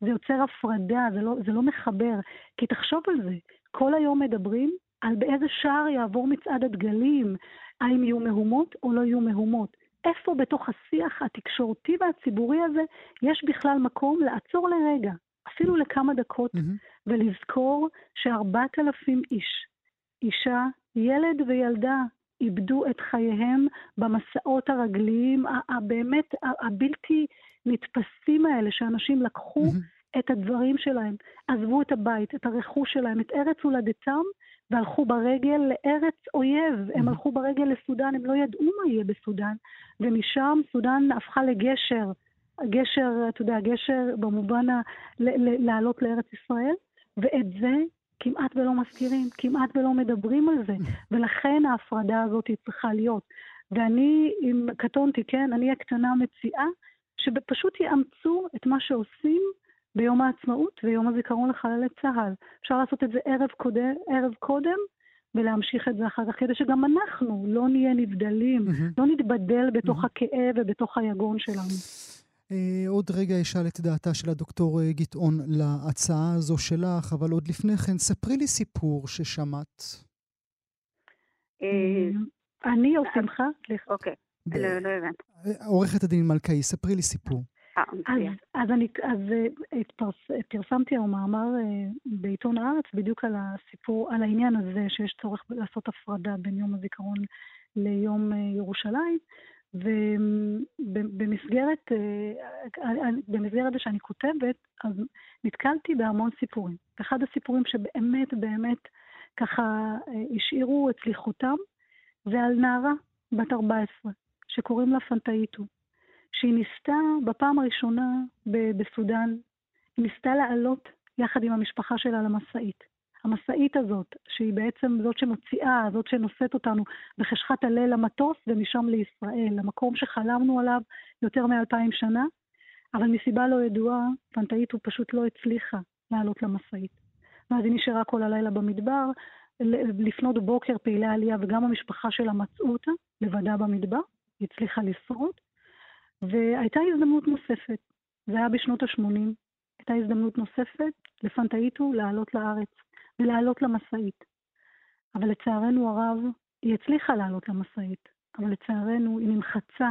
זה יוצר הפרדה, זה לא, זה לא מחבר. כי תחשוב על זה, כל היום מדברים על באיזה שער יעבור מצעד הדגלים, האם יהיו מהומות או לא יהיו מהומות. איפה בתוך השיח התקשורתי והציבורי הזה יש בכלל מקום לעצור לרגע, אפילו לכמה דקות, mm-hmm. ולזכור שארבעת אלפים איש, אישה, ילד וילדה, איבדו את חייהם במסעות הרגליים הבאמת הבלתי נתפסים האלה, שאנשים לקחו mm-hmm. את הדברים שלהם, עזבו את הבית, את הרכוש שלהם, את ארץ הולדתם, והלכו ברגל לארץ אויב. Mm-hmm. הם הלכו ברגל לסודאן, הם לא ידעו מה יהיה בסודאן, ומשם סודאן הפכה לגשר. גשר, אתה יודע, גשר במובן ה... לעלות לארץ ישראל, ואת זה כמעט ולא מזכירים, כמעט ולא מדברים על זה, ולכן ההפרדה הזאת צריכה להיות. ואני, אם קטונתי, כן, אני הקטנה מציעה שפשוט יאמצו את מה שעושים ביום העצמאות ויום הזיכרון לחללי צה"ל. אפשר לעשות את זה ערב קודם, ערב קודם ולהמשיך את זה אחר כך, כדי שגם אנחנו לא נהיה נבדלים, mm-hmm. לא נתבדל בתוך mm-hmm. הכאב ובתוך היגון שלנו. Uh, עוד רגע אשאל את דעתה של הדוקטור uh, גטעון להצעה הזו שלך, אבל עוד לפני כן, ספרי לי סיפור ששמעת. אה, אני או שמחה? אוקיי, לא, לא הבנתי. עורכת הדין מלכאי, ספרי לי סיפור. אז, אז אני אז התפרס, פרסמתי היום מאמר בעיתון הארץ בדיוק על הסיפור, על העניין הזה שיש צורך לעשות הפרדה בין יום הזיכרון ליום ירושלים. ובמסגרת במסגרת זה שאני כותבת, אז נתקלתי בהמון סיפורים. אחד הסיפורים שבאמת באמת ככה השאירו אצלי חותם, זה על נערה בת 14, שקוראים לה פנטאיטו, שהיא ניסתה בפעם הראשונה בסודאן, היא ניסתה לעלות יחד עם המשפחה שלה למשאית. המשאית הזאת, שהיא בעצם זאת שמוציאה, זאת שנושאת אותנו בחשכת הליל למטוס ומשם לישראל, למקום שחלמנו עליו יותר מאלפיים שנה, אבל מסיבה לא ידועה, פנטאית הוא פשוט לא הצליחה לעלות למשאית. ואז היא נשארה כל הלילה במדבר, לפנות בוקר פעילי עלייה וגם המשפחה שלה מצאו אותה לבדה במדבר, היא הצליחה לשרוד, והייתה הזדמנות נוספת, זה היה בשנות ה-80, הייתה הזדמנות נוספת לפנטאיטו לעלות לארץ. ולעלות למשאית. אבל לצערנו הרב, היא הצליחה לעלות למשאית, אבל לצערנו היא נמחצה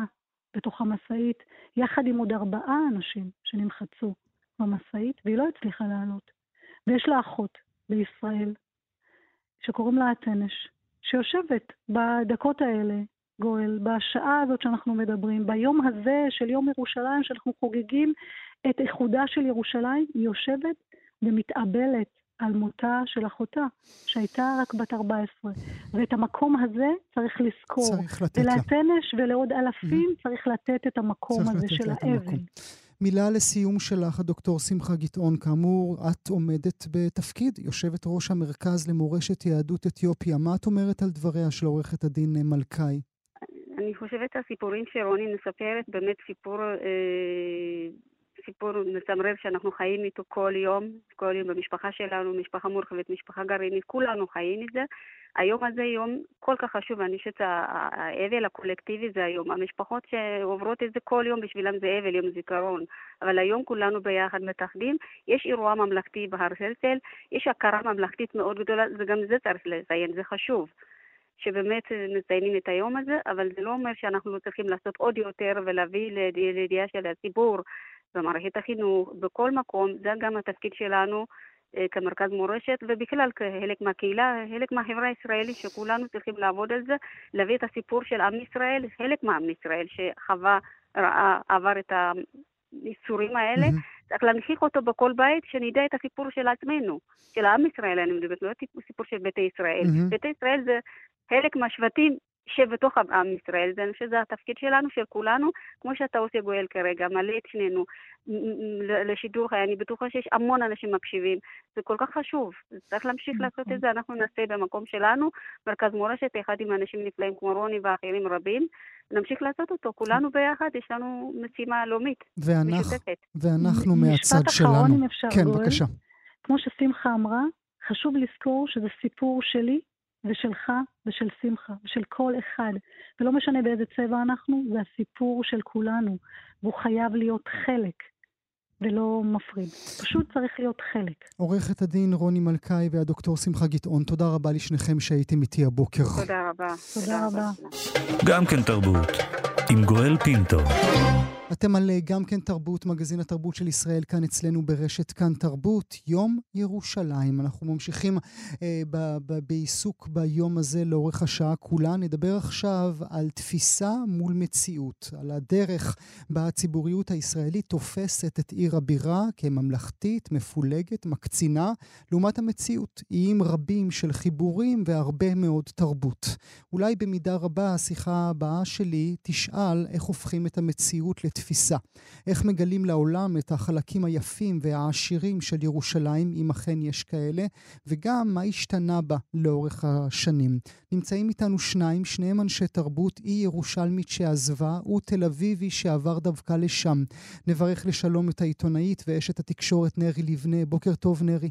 בתוך המשאית, יחד עם עוד ארבעה אנשים שנמחצו במשאית, והיא לא הצליחה לעלות. ויש לה אחות בישראל, שקוראים לה התנש, שיושבת בדקות האלה, גואל, בשעה הזאת שאנחנו מדברים, ביום הזה של יום ירושלים, שאנחנו חוגגים את איחודה של ירושלים, היא יושבת ומתאבלת על מותה של אחותה, שהייתה רק בת 14. ואת המקום הזה צריך לזכור. צריך לתת לה. ולתנש ולעוד אלפים mm-hmm. צריך לתת את המקום הזה של האבן. מילה לסיום שלך, הדוקטור שמחה גטעון. כאמור, את עומדת בתפקיד, יושבת ראש המרכז למורשת יהדות אתיופיה. מה את אומרת על דבריה של עורכת הדין מלכאי? אני חושבת שהסיפורים שרוני מספרת, באמת סיפור אה, סיפור מצמרר שאנחנו חיים איתו כל יום, כל יום במשפחה שלנו, משפחה מורחבת, משפחה גרעינית, כולנו חיים את זה. היום הזה יום כל כך חשוב, אני חושבת שהאבל הקולקטיבי זה היום. המשפחות שעוברות את זה כל יום בשבילם זה אבל, יום זיכרון. אבל היום כולנו ביחד מתאחדים. יש אירוע ממלכתי בהר הרצל, יש הכרה ממלכתית מאוד גדולה, וגם זה צריך לציין, זה חשוב. שבאמת מציינים את היום הזה, אבל זה לא אומר שאנחנו לא צריכים לעשות עוד יותר ולהביא לידיעה של הציבור במערכת החינוך, בכל מקום, זה גם התפקיד שלנו אה, כמרכז מורשת, ובכלל כחלק מהקהילה, חלק מהחברה הישראלית, שכולנו צריכים לעבוד על זה, להביא את הסיפור של עם ישראל, חלק מעם ישראל שחווה, ראה, עבר את האיסורים האלה, mm-hmm. צריך להנחיך אותו בכל בית, שנדע את הסיפור של עצמנו, של עם ישראל, אני מדברת, לא סיפור של ביתא ישראל. Mm-hmm. ביתא ישראל זה חלק מהשבטים שבתוך עם ישראל, זה, אני חושבת שזה התפקיד שלנו, של כולנו, כמו שאתה עושה גואל כרגע, מלא את שנינו לשידור חי, אני בטוחה שיש המון אנשים מקשיבים, זה כל כך חשוב, צריך להמשיך נכון. לעשות את זה, אנחנו נעשה במקום שלנו, מרכז מורשת, אחד עם אנשים נפלאים כמו רוני ואחרים רבים, נמשיך לעשות אותו, כולנו ביחד, יש לנו משימה לאומית, משותפת. ואנחנו משפט מהצד שלנו. אחרון, אם אפשר, כן, גואל. בבקשה. כמו ששמחה אמרה, חשוב לזכור שזה סיפור שלי ושלך ושל שמחה ושל כל אחד. ולא משנה באיזה צבע אנחנו, זה הסיפור של כולנו, והוא חייב להיות חלק ולא מפריד. פשוט צריך להיות חלק. עורכת הדין רוני מלכאי והדוקטור שמחה גטעון, תודה רבה לשניכם שהייתם איתי הבוקר. תודה רבה. תודה רבה. גם כן תרבות, עם גואל פינטו. אתם על אה, גם כן תרבות, מגזין התרבות של ישראל, כאן אצלנו ברשת כאן תרבות, יום ירושלים. אנחנו ממשיכים אה, ב- ב- בעיסוק ביום הזה לאורך השעה כולה. נדבר עכשיו על תפיסה מול מציאות, על הדרך בה הציבוריות הישראלית תופסת את עיר הבירה כממלכתית, מפולגת, מקצינה, לעומת המציאות, איים רבים של חיבורים והרבה מאוד תרבות. אולי במידה רבה השיחה הבאה שלי תשאל איך הופכים את המציאות לתפיסה. איך מגלים לעולם את החלקים היפים והעשירים של ירושלים, אם אכן יש כאלה, וגם מה השתנה בה לאורך השנים. נמצאים איתנו שניים, שניהם אנשי תרבות, היא ירושלמית שעזבה, הוא תל אביבי שעבר דווקא לשם. נברך לשלום את העיתונאית ואשת התקשורת נרי לבנה. בוקר טוב, נרי.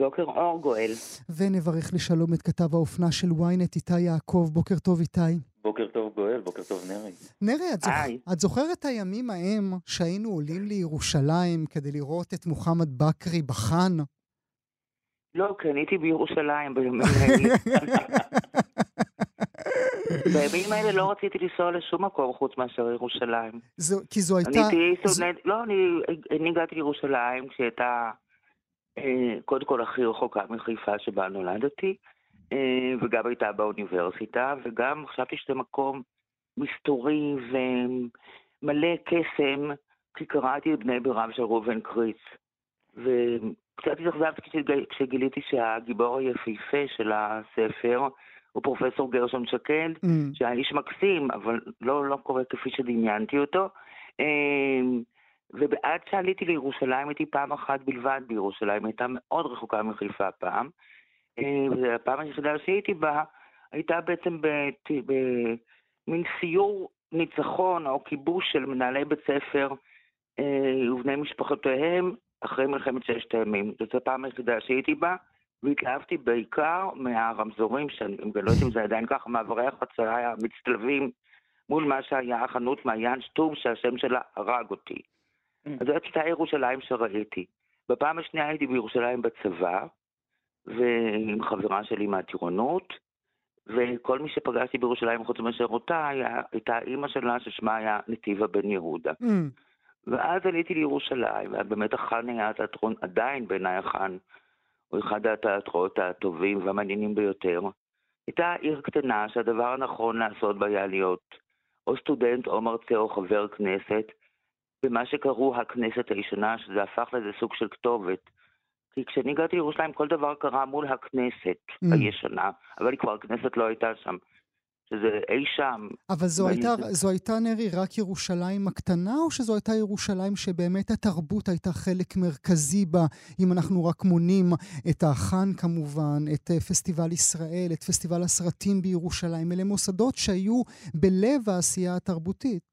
בוקר אור גואל. ונברך לשלום את כתב האופנה של ynet, איתי יעקב. בוקר טוב, איתי. גואל, בוקר טוב נרי. נרי, את, זוכ... את זוכרת את הימים ההם שהיינו עולים לירושלים כדי לראות את מוחמד בכרי בחאן? לא, הייתי בירושלים בימים האלה. בימים האלה לא רציתי לנסוע לשום מקום חוץ מאשר ירושלים. זו, כי זו הייתה... אני הייתי זו- סטודנט, לא, אני אני הגעתי לירושלים כשהייתה אה, קודם כל הכי רחוקה מחיפה שבה נולדתי, אה, וגם הייתה באוניברסיטה, וגם חשבתי שזה מקום מסתורי ומלא קסם, כי קראתי את בני ברם של ראובן קריץ. וקצת התאכזבתי כשג- כשגיליתי שהגיבור היפהפה של הספר הוא פרופסור גרשון שקד, Mm, שהיה איש מקסים, אבל לא, לא קורה כפי שדמיינתי אותו. אמ, ועד שעליתי לירושלים הייתי פעם אחת בלבד בירושלים, הייתה מאוד רחוקה מחיפה פעם. אמ, והפעם היחידה שהייתי בה הייתה בעצם בת- במין סיור ניצחון או כיבוש של מנהלי בית ספר אה, ובני משפחותיהם אחרי מלחמת ששת הימים. זאת הפעם היחידה שהייתי בה. והתלהבתי בעיקר מהרמזורים, שאני גם לא יודעת אם זה עדיין ככה, מעברי החצייה המצטלבים מול מה שהיה החנות מעיין שטוב, שהשם שלה הרג אותי. אז זאת הייתה ירושלים שראיתי. בפעם השנייה הייתי בירושלים בצבא, ועם חברה שלי מהטירונות, וכל מי שפגשתי בירושלים חוץ מאשר אותה, היה, הייתה אימא שלה ששמה היה נתיבה בן יהודה. mm, ואז עליתי לירושלים, ובאמת החאן היה התיאטרון, עדיין בעיניי החאן, הוא אחד התיאטראות הטובים והמעניינים ביותר. הייתה עיר קטנה שהדבר הנכון לעשות בה היה להיות או סטודנט או מרצה או חבר כנסת, במה שקראו הכנסת הישנה, שזה הפך לאיזה סוג של כתובת. כי כשאני הגעתי לירושלים כל דבר קרה מול הכנסת Mm. הישנה, אבל כבר הכנסת לא הייתה שם. שזה אי שם, אבל זו הייתה, זו הייתה, נרי, רק ירושלים הקטנה, או שזו הייתה ירושלים שבאמת התרבות הייתה חלק מרכזי בה, אם אנחנו רק מונים את החאן כמובן, את אה, פסטיבל ישראל, את פסטיבל הסרטים בירושלים, אלה מוסדות שהיו בלב העשייה התרבותית.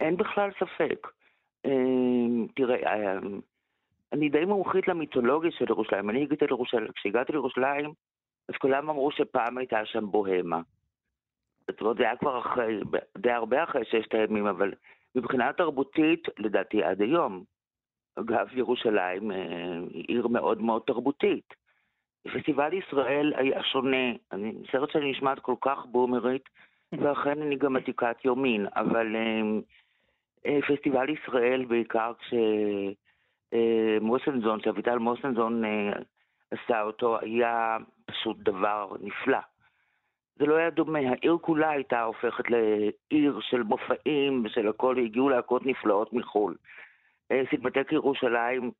אין בכלל ספק. אמ, תראה, אמ, אני די מומחית למיתולוגיה של ירושלים. אני הגעתי לירושלים, כשהגעתי לירושלים, אז כולם אמרו שפעם הייתה שם בוהמה. זאת אומרת, זה היה כבר אחרי, די הרבה אחרי ששת הימים, אבל מבחינה תרבותית, לדעתי עד היום. אגב, ירושלים אה, היא עיר מאוד מאוד תרבותית. פסטיבל ישראל היה שונה. אני מצטערת שאני נשמעת כל כך בומרית, ואכן אני גם עתיקת יומין, אבל אה, אה, פסטיבל ישראל, בעיקר כשמוסנזון, שאביטל מוסנזון אה, עשה אותו, היה פשוט דבר נפלא. זה לא היה דומה, העיר כולה הייתה הופכת לעיר של מופעים ושל הכל, הגיעו להקות נפלאות מחו"ל. אה, סינמטק ירושלים,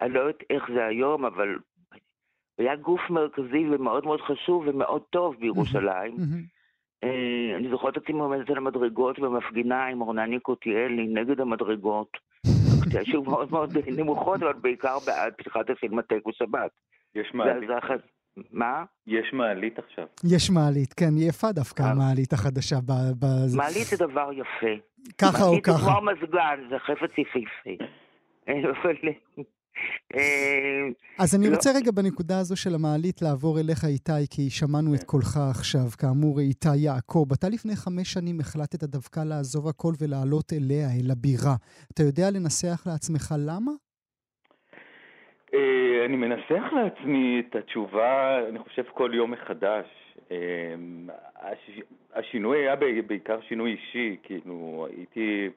אני לא יודעת איך זה היום, אבל היה גוף מרכזי ומאוד מאוד חשוב ומאוד טוב בירושלים. אה, אני זוכרת את עצמי עומדת על המדרגות ומפגינה עם אורנני קוטיאלי נגד המדרגות. שהיו מאוד מאוד נמוכות, אבל בעיקר בעד פתיחת הסינמטק בשבת. יש מעלית. מה? יש מעלית עכשיו. יש מעלית, כן, היא יפה דווקא המעלית החדשה. מעלית זה דבר יפה. ככה או ככה. מעלית זה כמו מזגן, זה חפץ יפהפה. אה, אז אני לא. רוצה רגע בנקודה הזו של המעלית לעבור אליך, איתי, כי שמענו את קולך עכשיו. כאמור, איתי יעקב, אתה לפני חמש שנים החלטת דווקא לעזוב הכל ולעלות אליה, אל הבירה. אתה יודע לנסח לעצמך למה? אה, אני מנסח לעצמי את התשובה, אני חושב, כל יום מחדש. אה, השינוי היה בעיקר שינוי אישי, כאילו, הייתי,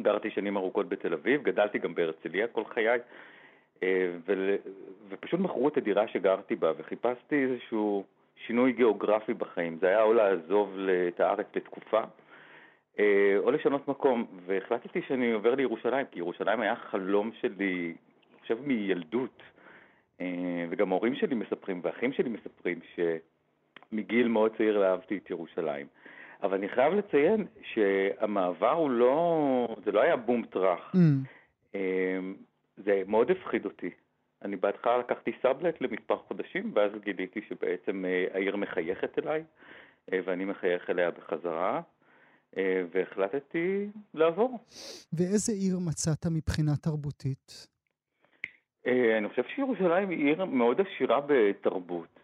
גרתי שנים ארוכות בתל אביב, גדלתי גם בהרצליה כל חיי. אה, ופשוט מכרו את הדירה שגרתי בה, וחיפשתי איזשהו שינוי גיאוגרפי בחיים. זה היה או לעזוב את הארץ לתקופה, אה, או לשנות מקום, והחלטתי שאני עובר לירושלים, כי ירושלים היה חלום שלי, אני חושב, מילדות. אה, וגם ההורים שלי מספרים, ואחים שלי מספרים, שמגיל מאוד צעיר אהבתי את ירושלים. אבל אני חייב לציין שהמעבר הוא לא, זה לא היה בום טראח. Mm. זה מאוד הפחיד אותי. אני בהתחלה לקחתי סאבלט למספר חודשים, ואז גיליתי שבעצם אה, העיר מחייכת אליי, אה, ואני מחייך אליה בחזרה, אה, והחלטתי לעבור. ואיזה עיר מצאת מבחינה תרבותית? אני חושב שירושלים היא עיר מאוד עשירה בתרבות.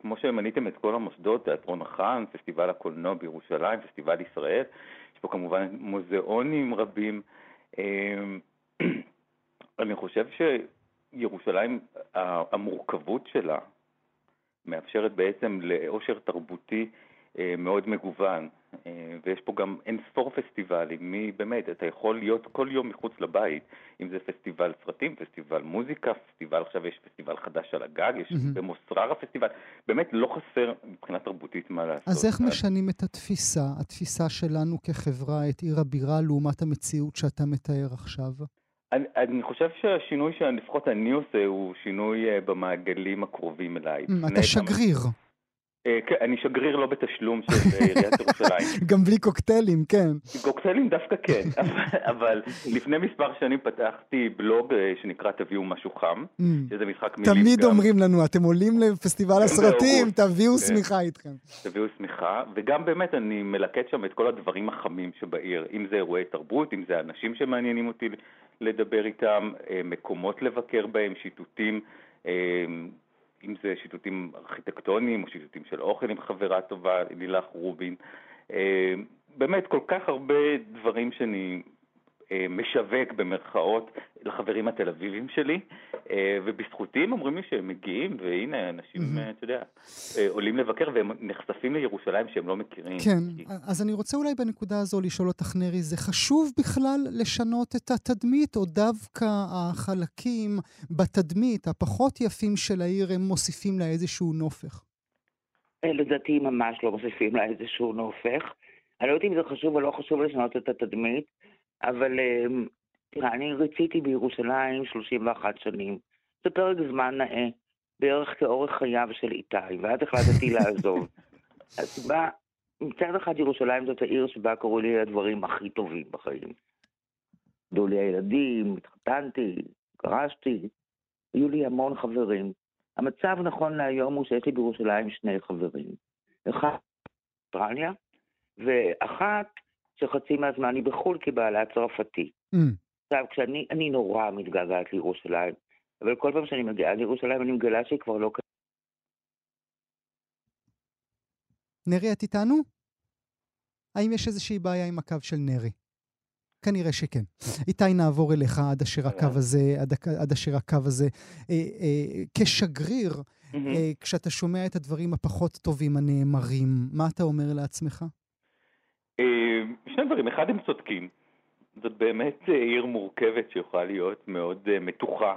כמו שמניתם את כל המוסדות, תיאטרון החאן, פסטיבל הקולנוע בירושלים, פסטיבל ישראל, יש פה כמובן מוזיאונים רבים. אני חושב שירושלים, המורכבות שלה מאפשרת בעצם לאושר תרבותי אה, מאוד מגוון, אה, ויש פה גם אין ספור פסטיבלים, מי באמת, אתה יכול להיות כל יום מחוץ לבית, אם זה פסטיבל סרטים, פסטיבל מוזיקה, פסטיבל, עכשיו יש פסטיבל חדש על הגג, יש mm-hmm. במוסררה פסטיבל, באמת לא חסר מבחינה תרבותית מה לעשות. אז איך משנים את התפיסה, התפיסה שלנו כחברה, את עיר הבירה, לעומת המציאות שאתה מתאר עכשיו? אני, אני חושב שהשינוי שלפחות אני עושה הוא שינוי uh, במעגלים הקרובים אליי. Mm, אתה שגריר. Uh, כן, אני שגריר לא בתשלום של אה, עיריית ירושלים. גם בלי קוקטיילים, כן. קוקטיילים דווקא כן, אבל, לפני מספר שנים פתחתי בלוג שנקרא תביאו משהו חם, mm. שזה משחק מילים תמיד גם. אומרים לנו, אתם עולים לפסטיבל הסרטים, תביאו כן. שמיכה איתכם. תביאו שמיכה, וגם באמת אני מלקט שם את כל הדברים החמים שבעיר, אם זה אירועי תרבות, אם זה אנשים שמעניינים אותי לדבר איתם, אה, מקומות לבקר בהם, שיטוטים, אה, אם זה שיטוטים ארכיטקטוניים או שיטוטים של אוכל עם חברה טובה, לילך רובין. אה, באמת כל כך הרבה דברים שאני משווק במרכאות לחברים התל אביבים שלי, ובזכותי הם אומרים לי שהם מגיעים, והנה אנשים, mm-hmm. אתה יודע, עולים לבקר והם נחשפים לירושלים שהם לא מכירים. כן, כי... אז אני רוצה אולי בנקודה הזו לשאול אותך, נרי, זה חשוב בכלל לשנות את התדמית, או דווקא החלקים בתדמית הפחות יפים של העיר, הם מוסיפים לה איזשהו נופך? לדעתי ממש לא מוסיפים לה איזשהו נופך. אני לא יודעת אם זה חשוב או לא חשוב לשנות את התדמית. אבל תראה, אני רציתי בירושלים 31 שנים. זה פרק זמן נאה, בערך כאורך חייו של איתי, ואז החלטתי לעזוב. אז בא, מצד אחד ירושלים זאת העיר שבה קרו לי הדברים הכי טובים בחיים. נולדו לי הילדים, התחתנתי, גרשתי, היו לי המון חברים. המצב נכון להיום הוא שיש לי בירושלים שני חברים. אחד באוסטרליה, ואחת שחצי מהזמן אני בחו"ל כבעלה צרפתי. Mm. עכשיו, כשאני, אני נורא מתגעגעת לירושלים, אבל כל פעם שאני מגיעה לירושלים אני מגלה שהיא כבר לא... נרי, את איתנו? האם יש איזושהי בעיה עם הקו של נרי? כנראה שכן. איתי, נעבור אליך עד אשר הקו הזה, עד, עד אשר הקו הזה. אה, אה, כשגריר, mm-hmm. אה, כשאתה שומע את הדברים הפחות טובים הנאמרים, מה אתה אומר לעצמך? אה, שני דברים, אחד הם צודקים. זאת באמת אה, עיר מורכבת שיכולה להיות מאוד אה, מתוחה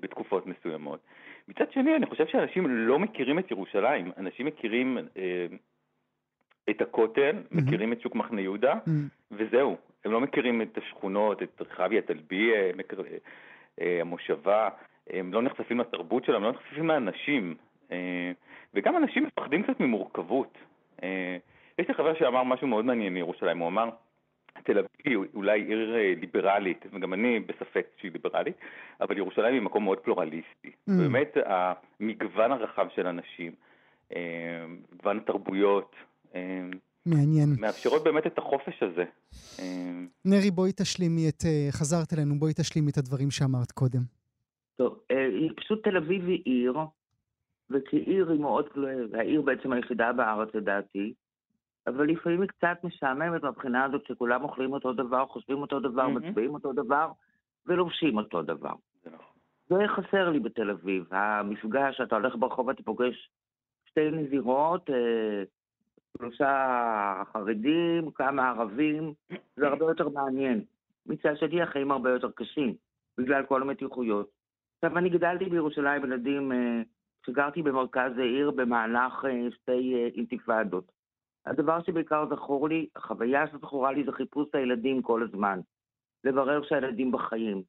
בתקופות מסוימות. מצד שני, אני חושב שאנשים לא מכירים את ירושלים. אנשים מכירים את הכותל, mm-hmm. מכירים את שוק מחנה יהודה, mm-hmm. וזהו. הם לא מכירים את השכונות, את רחביה, טלביה, המושבה, הם לא נחשפים לתרבות שלהם, לא נחשפים לאנשים. וגם אנשים מפחדים קצת ממורכבות. יש לי חבר שאמר משהו מאוד מעניין מירושלים, הוא אמר, תל אביב היא אולי עיר ליברלית, וגם אני בספק שהיא ליברלית, אבל ירושלים היא מקום מאוד פלורליסטי. Mm. באמת המגוון הרחב של אנשים, מגוון התרבויות, מעניין. מאפשרות באמת את החופש הזה. נרי, בואי תשלימי את, חזרת אלינו, בואי תשלימי את הדברים שאמרת קודם. טוב, היא פשוט תל אביב היא עיר, וכעיר היא מאוד, העיר בעצם היחידה בארץ לדעתי, אבל לפעמים היא קצת משעממת מהבחינה הזאת שכולם אוכלים אותו דבר, חושבים אותו דבר, mm-hmm. מצביעים אותו דבר, ולובשים אותו דבר. זה חסר לי בתל אביב, המפגש, אתה הולך ברחוב ואתה פוגש שתי נזירות, אה, שלושה חרדים, כמה ערבים, זה הרבה יותר מעניין. מצד שני החיים הרבה יותר קשים, בגלל כל המתיחויות. עכשיו, אני גדלתי בירושלים ילדים, כשגרתי אה, במרכז העיר במהלך אה, שתי אינתיפאדות. הדבר שבעיקר זכור לי, החוויה שזכורה לי זה חיפוש הילדים כל הזמן. לברר שהילדים בחיים.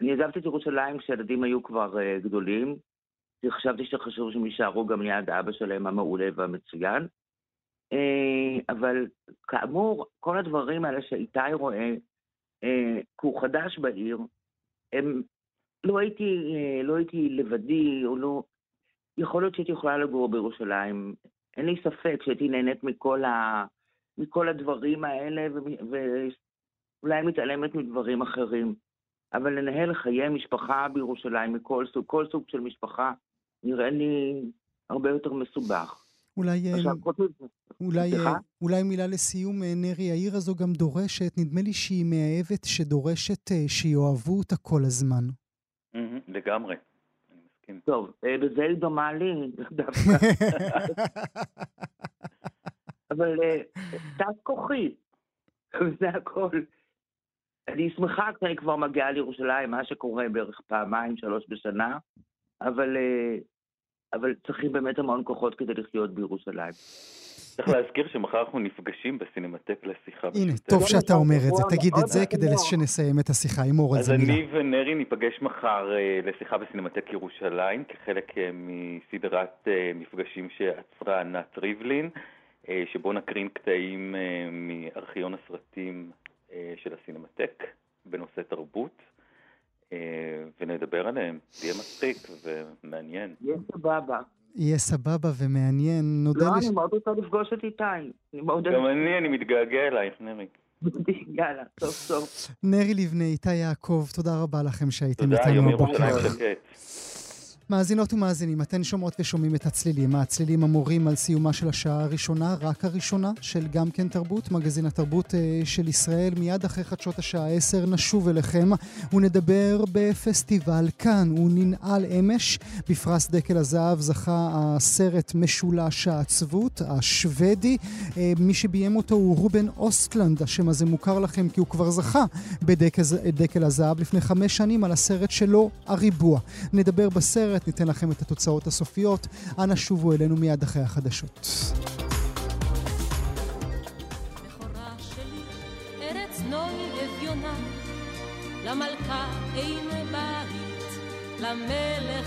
אני עזבתי את ירושלים כשהילדים היו כבר uh, גדולים, כי חשבתי שחשוב שהם יישארו גם ליד אבא שלהם המעולה והמצוין. Uh, אבל כאמור, כל הדברים האלה שאיתי רואה, uh, כי הוא חדש בעיר, הם, לא הייתי, uh, לא הייתי לבדי, או לא... יכול להיות שהייתי יכולה לגור בירושלים. אין לי ספק שהייתי נהנית מכל, ה, מכל הדברים האלה, ואולי מתעלמת מדברים אחרים. אבל לנהל חיי משפחה בירושלים מכל סוג, כל סוג של משפחה, נראה לי הרבה יותר מסובך. אולי, עכשיו, אולי, אולי מילה לסיום, נרי, העיר הזו גם דורשת, נדמה לי שהיא מאהבת שדורשת שיאהבו אותה כל הזמן. לגמרי. כן. טוב, אה, בזה היא דומה לי דווקא. אבל אה, תת כוחי, וזה הכל. אני שמחה כשאני כבר מגיעה לירושלים, מה שקורה בערך פעמיים, שלוש בשנה, אבל, אה, אבל צריכים באמת המון כוחות כדי לחיות בירושלים. צריך להזכיר שמחר אנחנו נפגשים בסינמטק לשיחה. הנה, טוב שאתה אומר את זה, תגיד את זה כדי שנסיים את השיחה עם אור אז אני ונרי ניפגש מחר אה, לשיחה בסינמטק ירושלים, כחלק אה, מסדרת אה, מפגשים שעצרה ענת ריבלין, שבו נקרין קטעים מארכיון הסרטים של הסינמטק בנושא תרבות. ונדבר עליהם, זה יהיה מצחיק ומעניין. יהיה סבבה. יהיה סבבה ומעניין. נודה לא, אני מאוד רוצה לפגוש את איתי. גם אני, אני מתגעגע אלייך, נרי. יאללה, סוף סוף. נרי לבנה, איתי יעקב, תודה רבה לכם שהייתם איתנו בבוקר. תודה, יום ירושלים מאזינות ומאזינים, אתן שומעות ושומעים את הצלילים. הצלילים המורים על סיומה של השעה הראשונה, רק הראשונה, של גם כן תרבות, מגזין התרבות אה, של ישראל. מיד אחרי חדשות השעה 10 נשוב אליכם ונדבר בפסטיבל כאן. הוא ננעל אמש. בפרס דקל הזהב זכה הסרט משולש העצבות, השוודי. אה, מי שביים אותו הוא רובן אוסטלנד. השם הזה מוכר לכם כי הוא כבר זכה בדקל הזהב לפני חמש שנים על הסרט שלו, הריבוע. נדבר בסרט. אחרת ניתן לכם את התוצאות הסופיות. אנא שובו אלינו מיד אחרי החדשות. למלכה אין למלך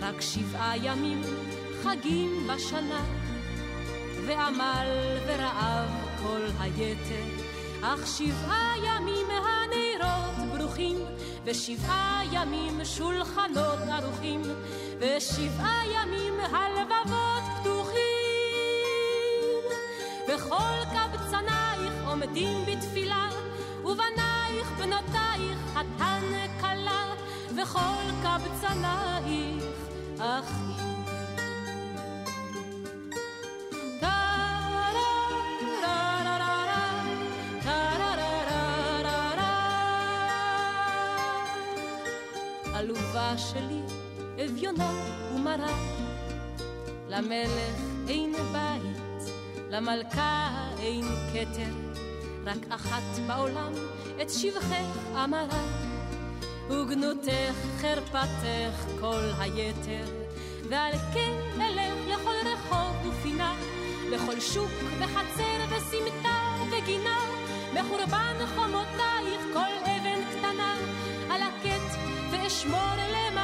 רק שבעה ימים חגים בשנה, ועמל ורעב כל היתר, אך שבעה ימים הנרות ברוכים ושבעה ימים שולחנות ערוכים, ושבעה ימים הלבבות פתוחים. וכל קבצנייך עומדים בתפילה, ובנייך בנותייך חתן כלה, וכל קבצנייך אחים. עלובה שלי, אביונה ומרה. למלך אין בית, למלכה אין כתר, רק אחת בעולם את שבחך אמרה. וגנותך חרפתך כל היתר, ועל כן אלך לכל רחוב ופינה, לכל שוק וחצר וסמטה נגינה, מחורבן חומותייך כל ואשמור למזכרת.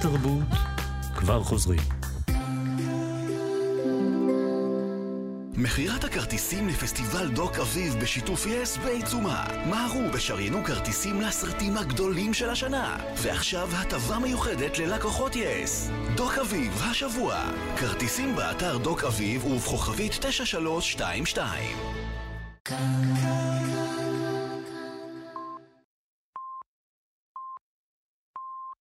תרבות, כבר חוזרים. מכירת הכרטיסים לפסטיבל דוק אביב בשיתוף יס בעיצומה. מהרו ושריינו כרטיסים לסרטים הגדולים של השנה. ועכשיו הטבה מיוחדת ללקוחות יס. דוק אביב השבוע. כרטיסים באתר דוק אביב ובכוכבית 9322.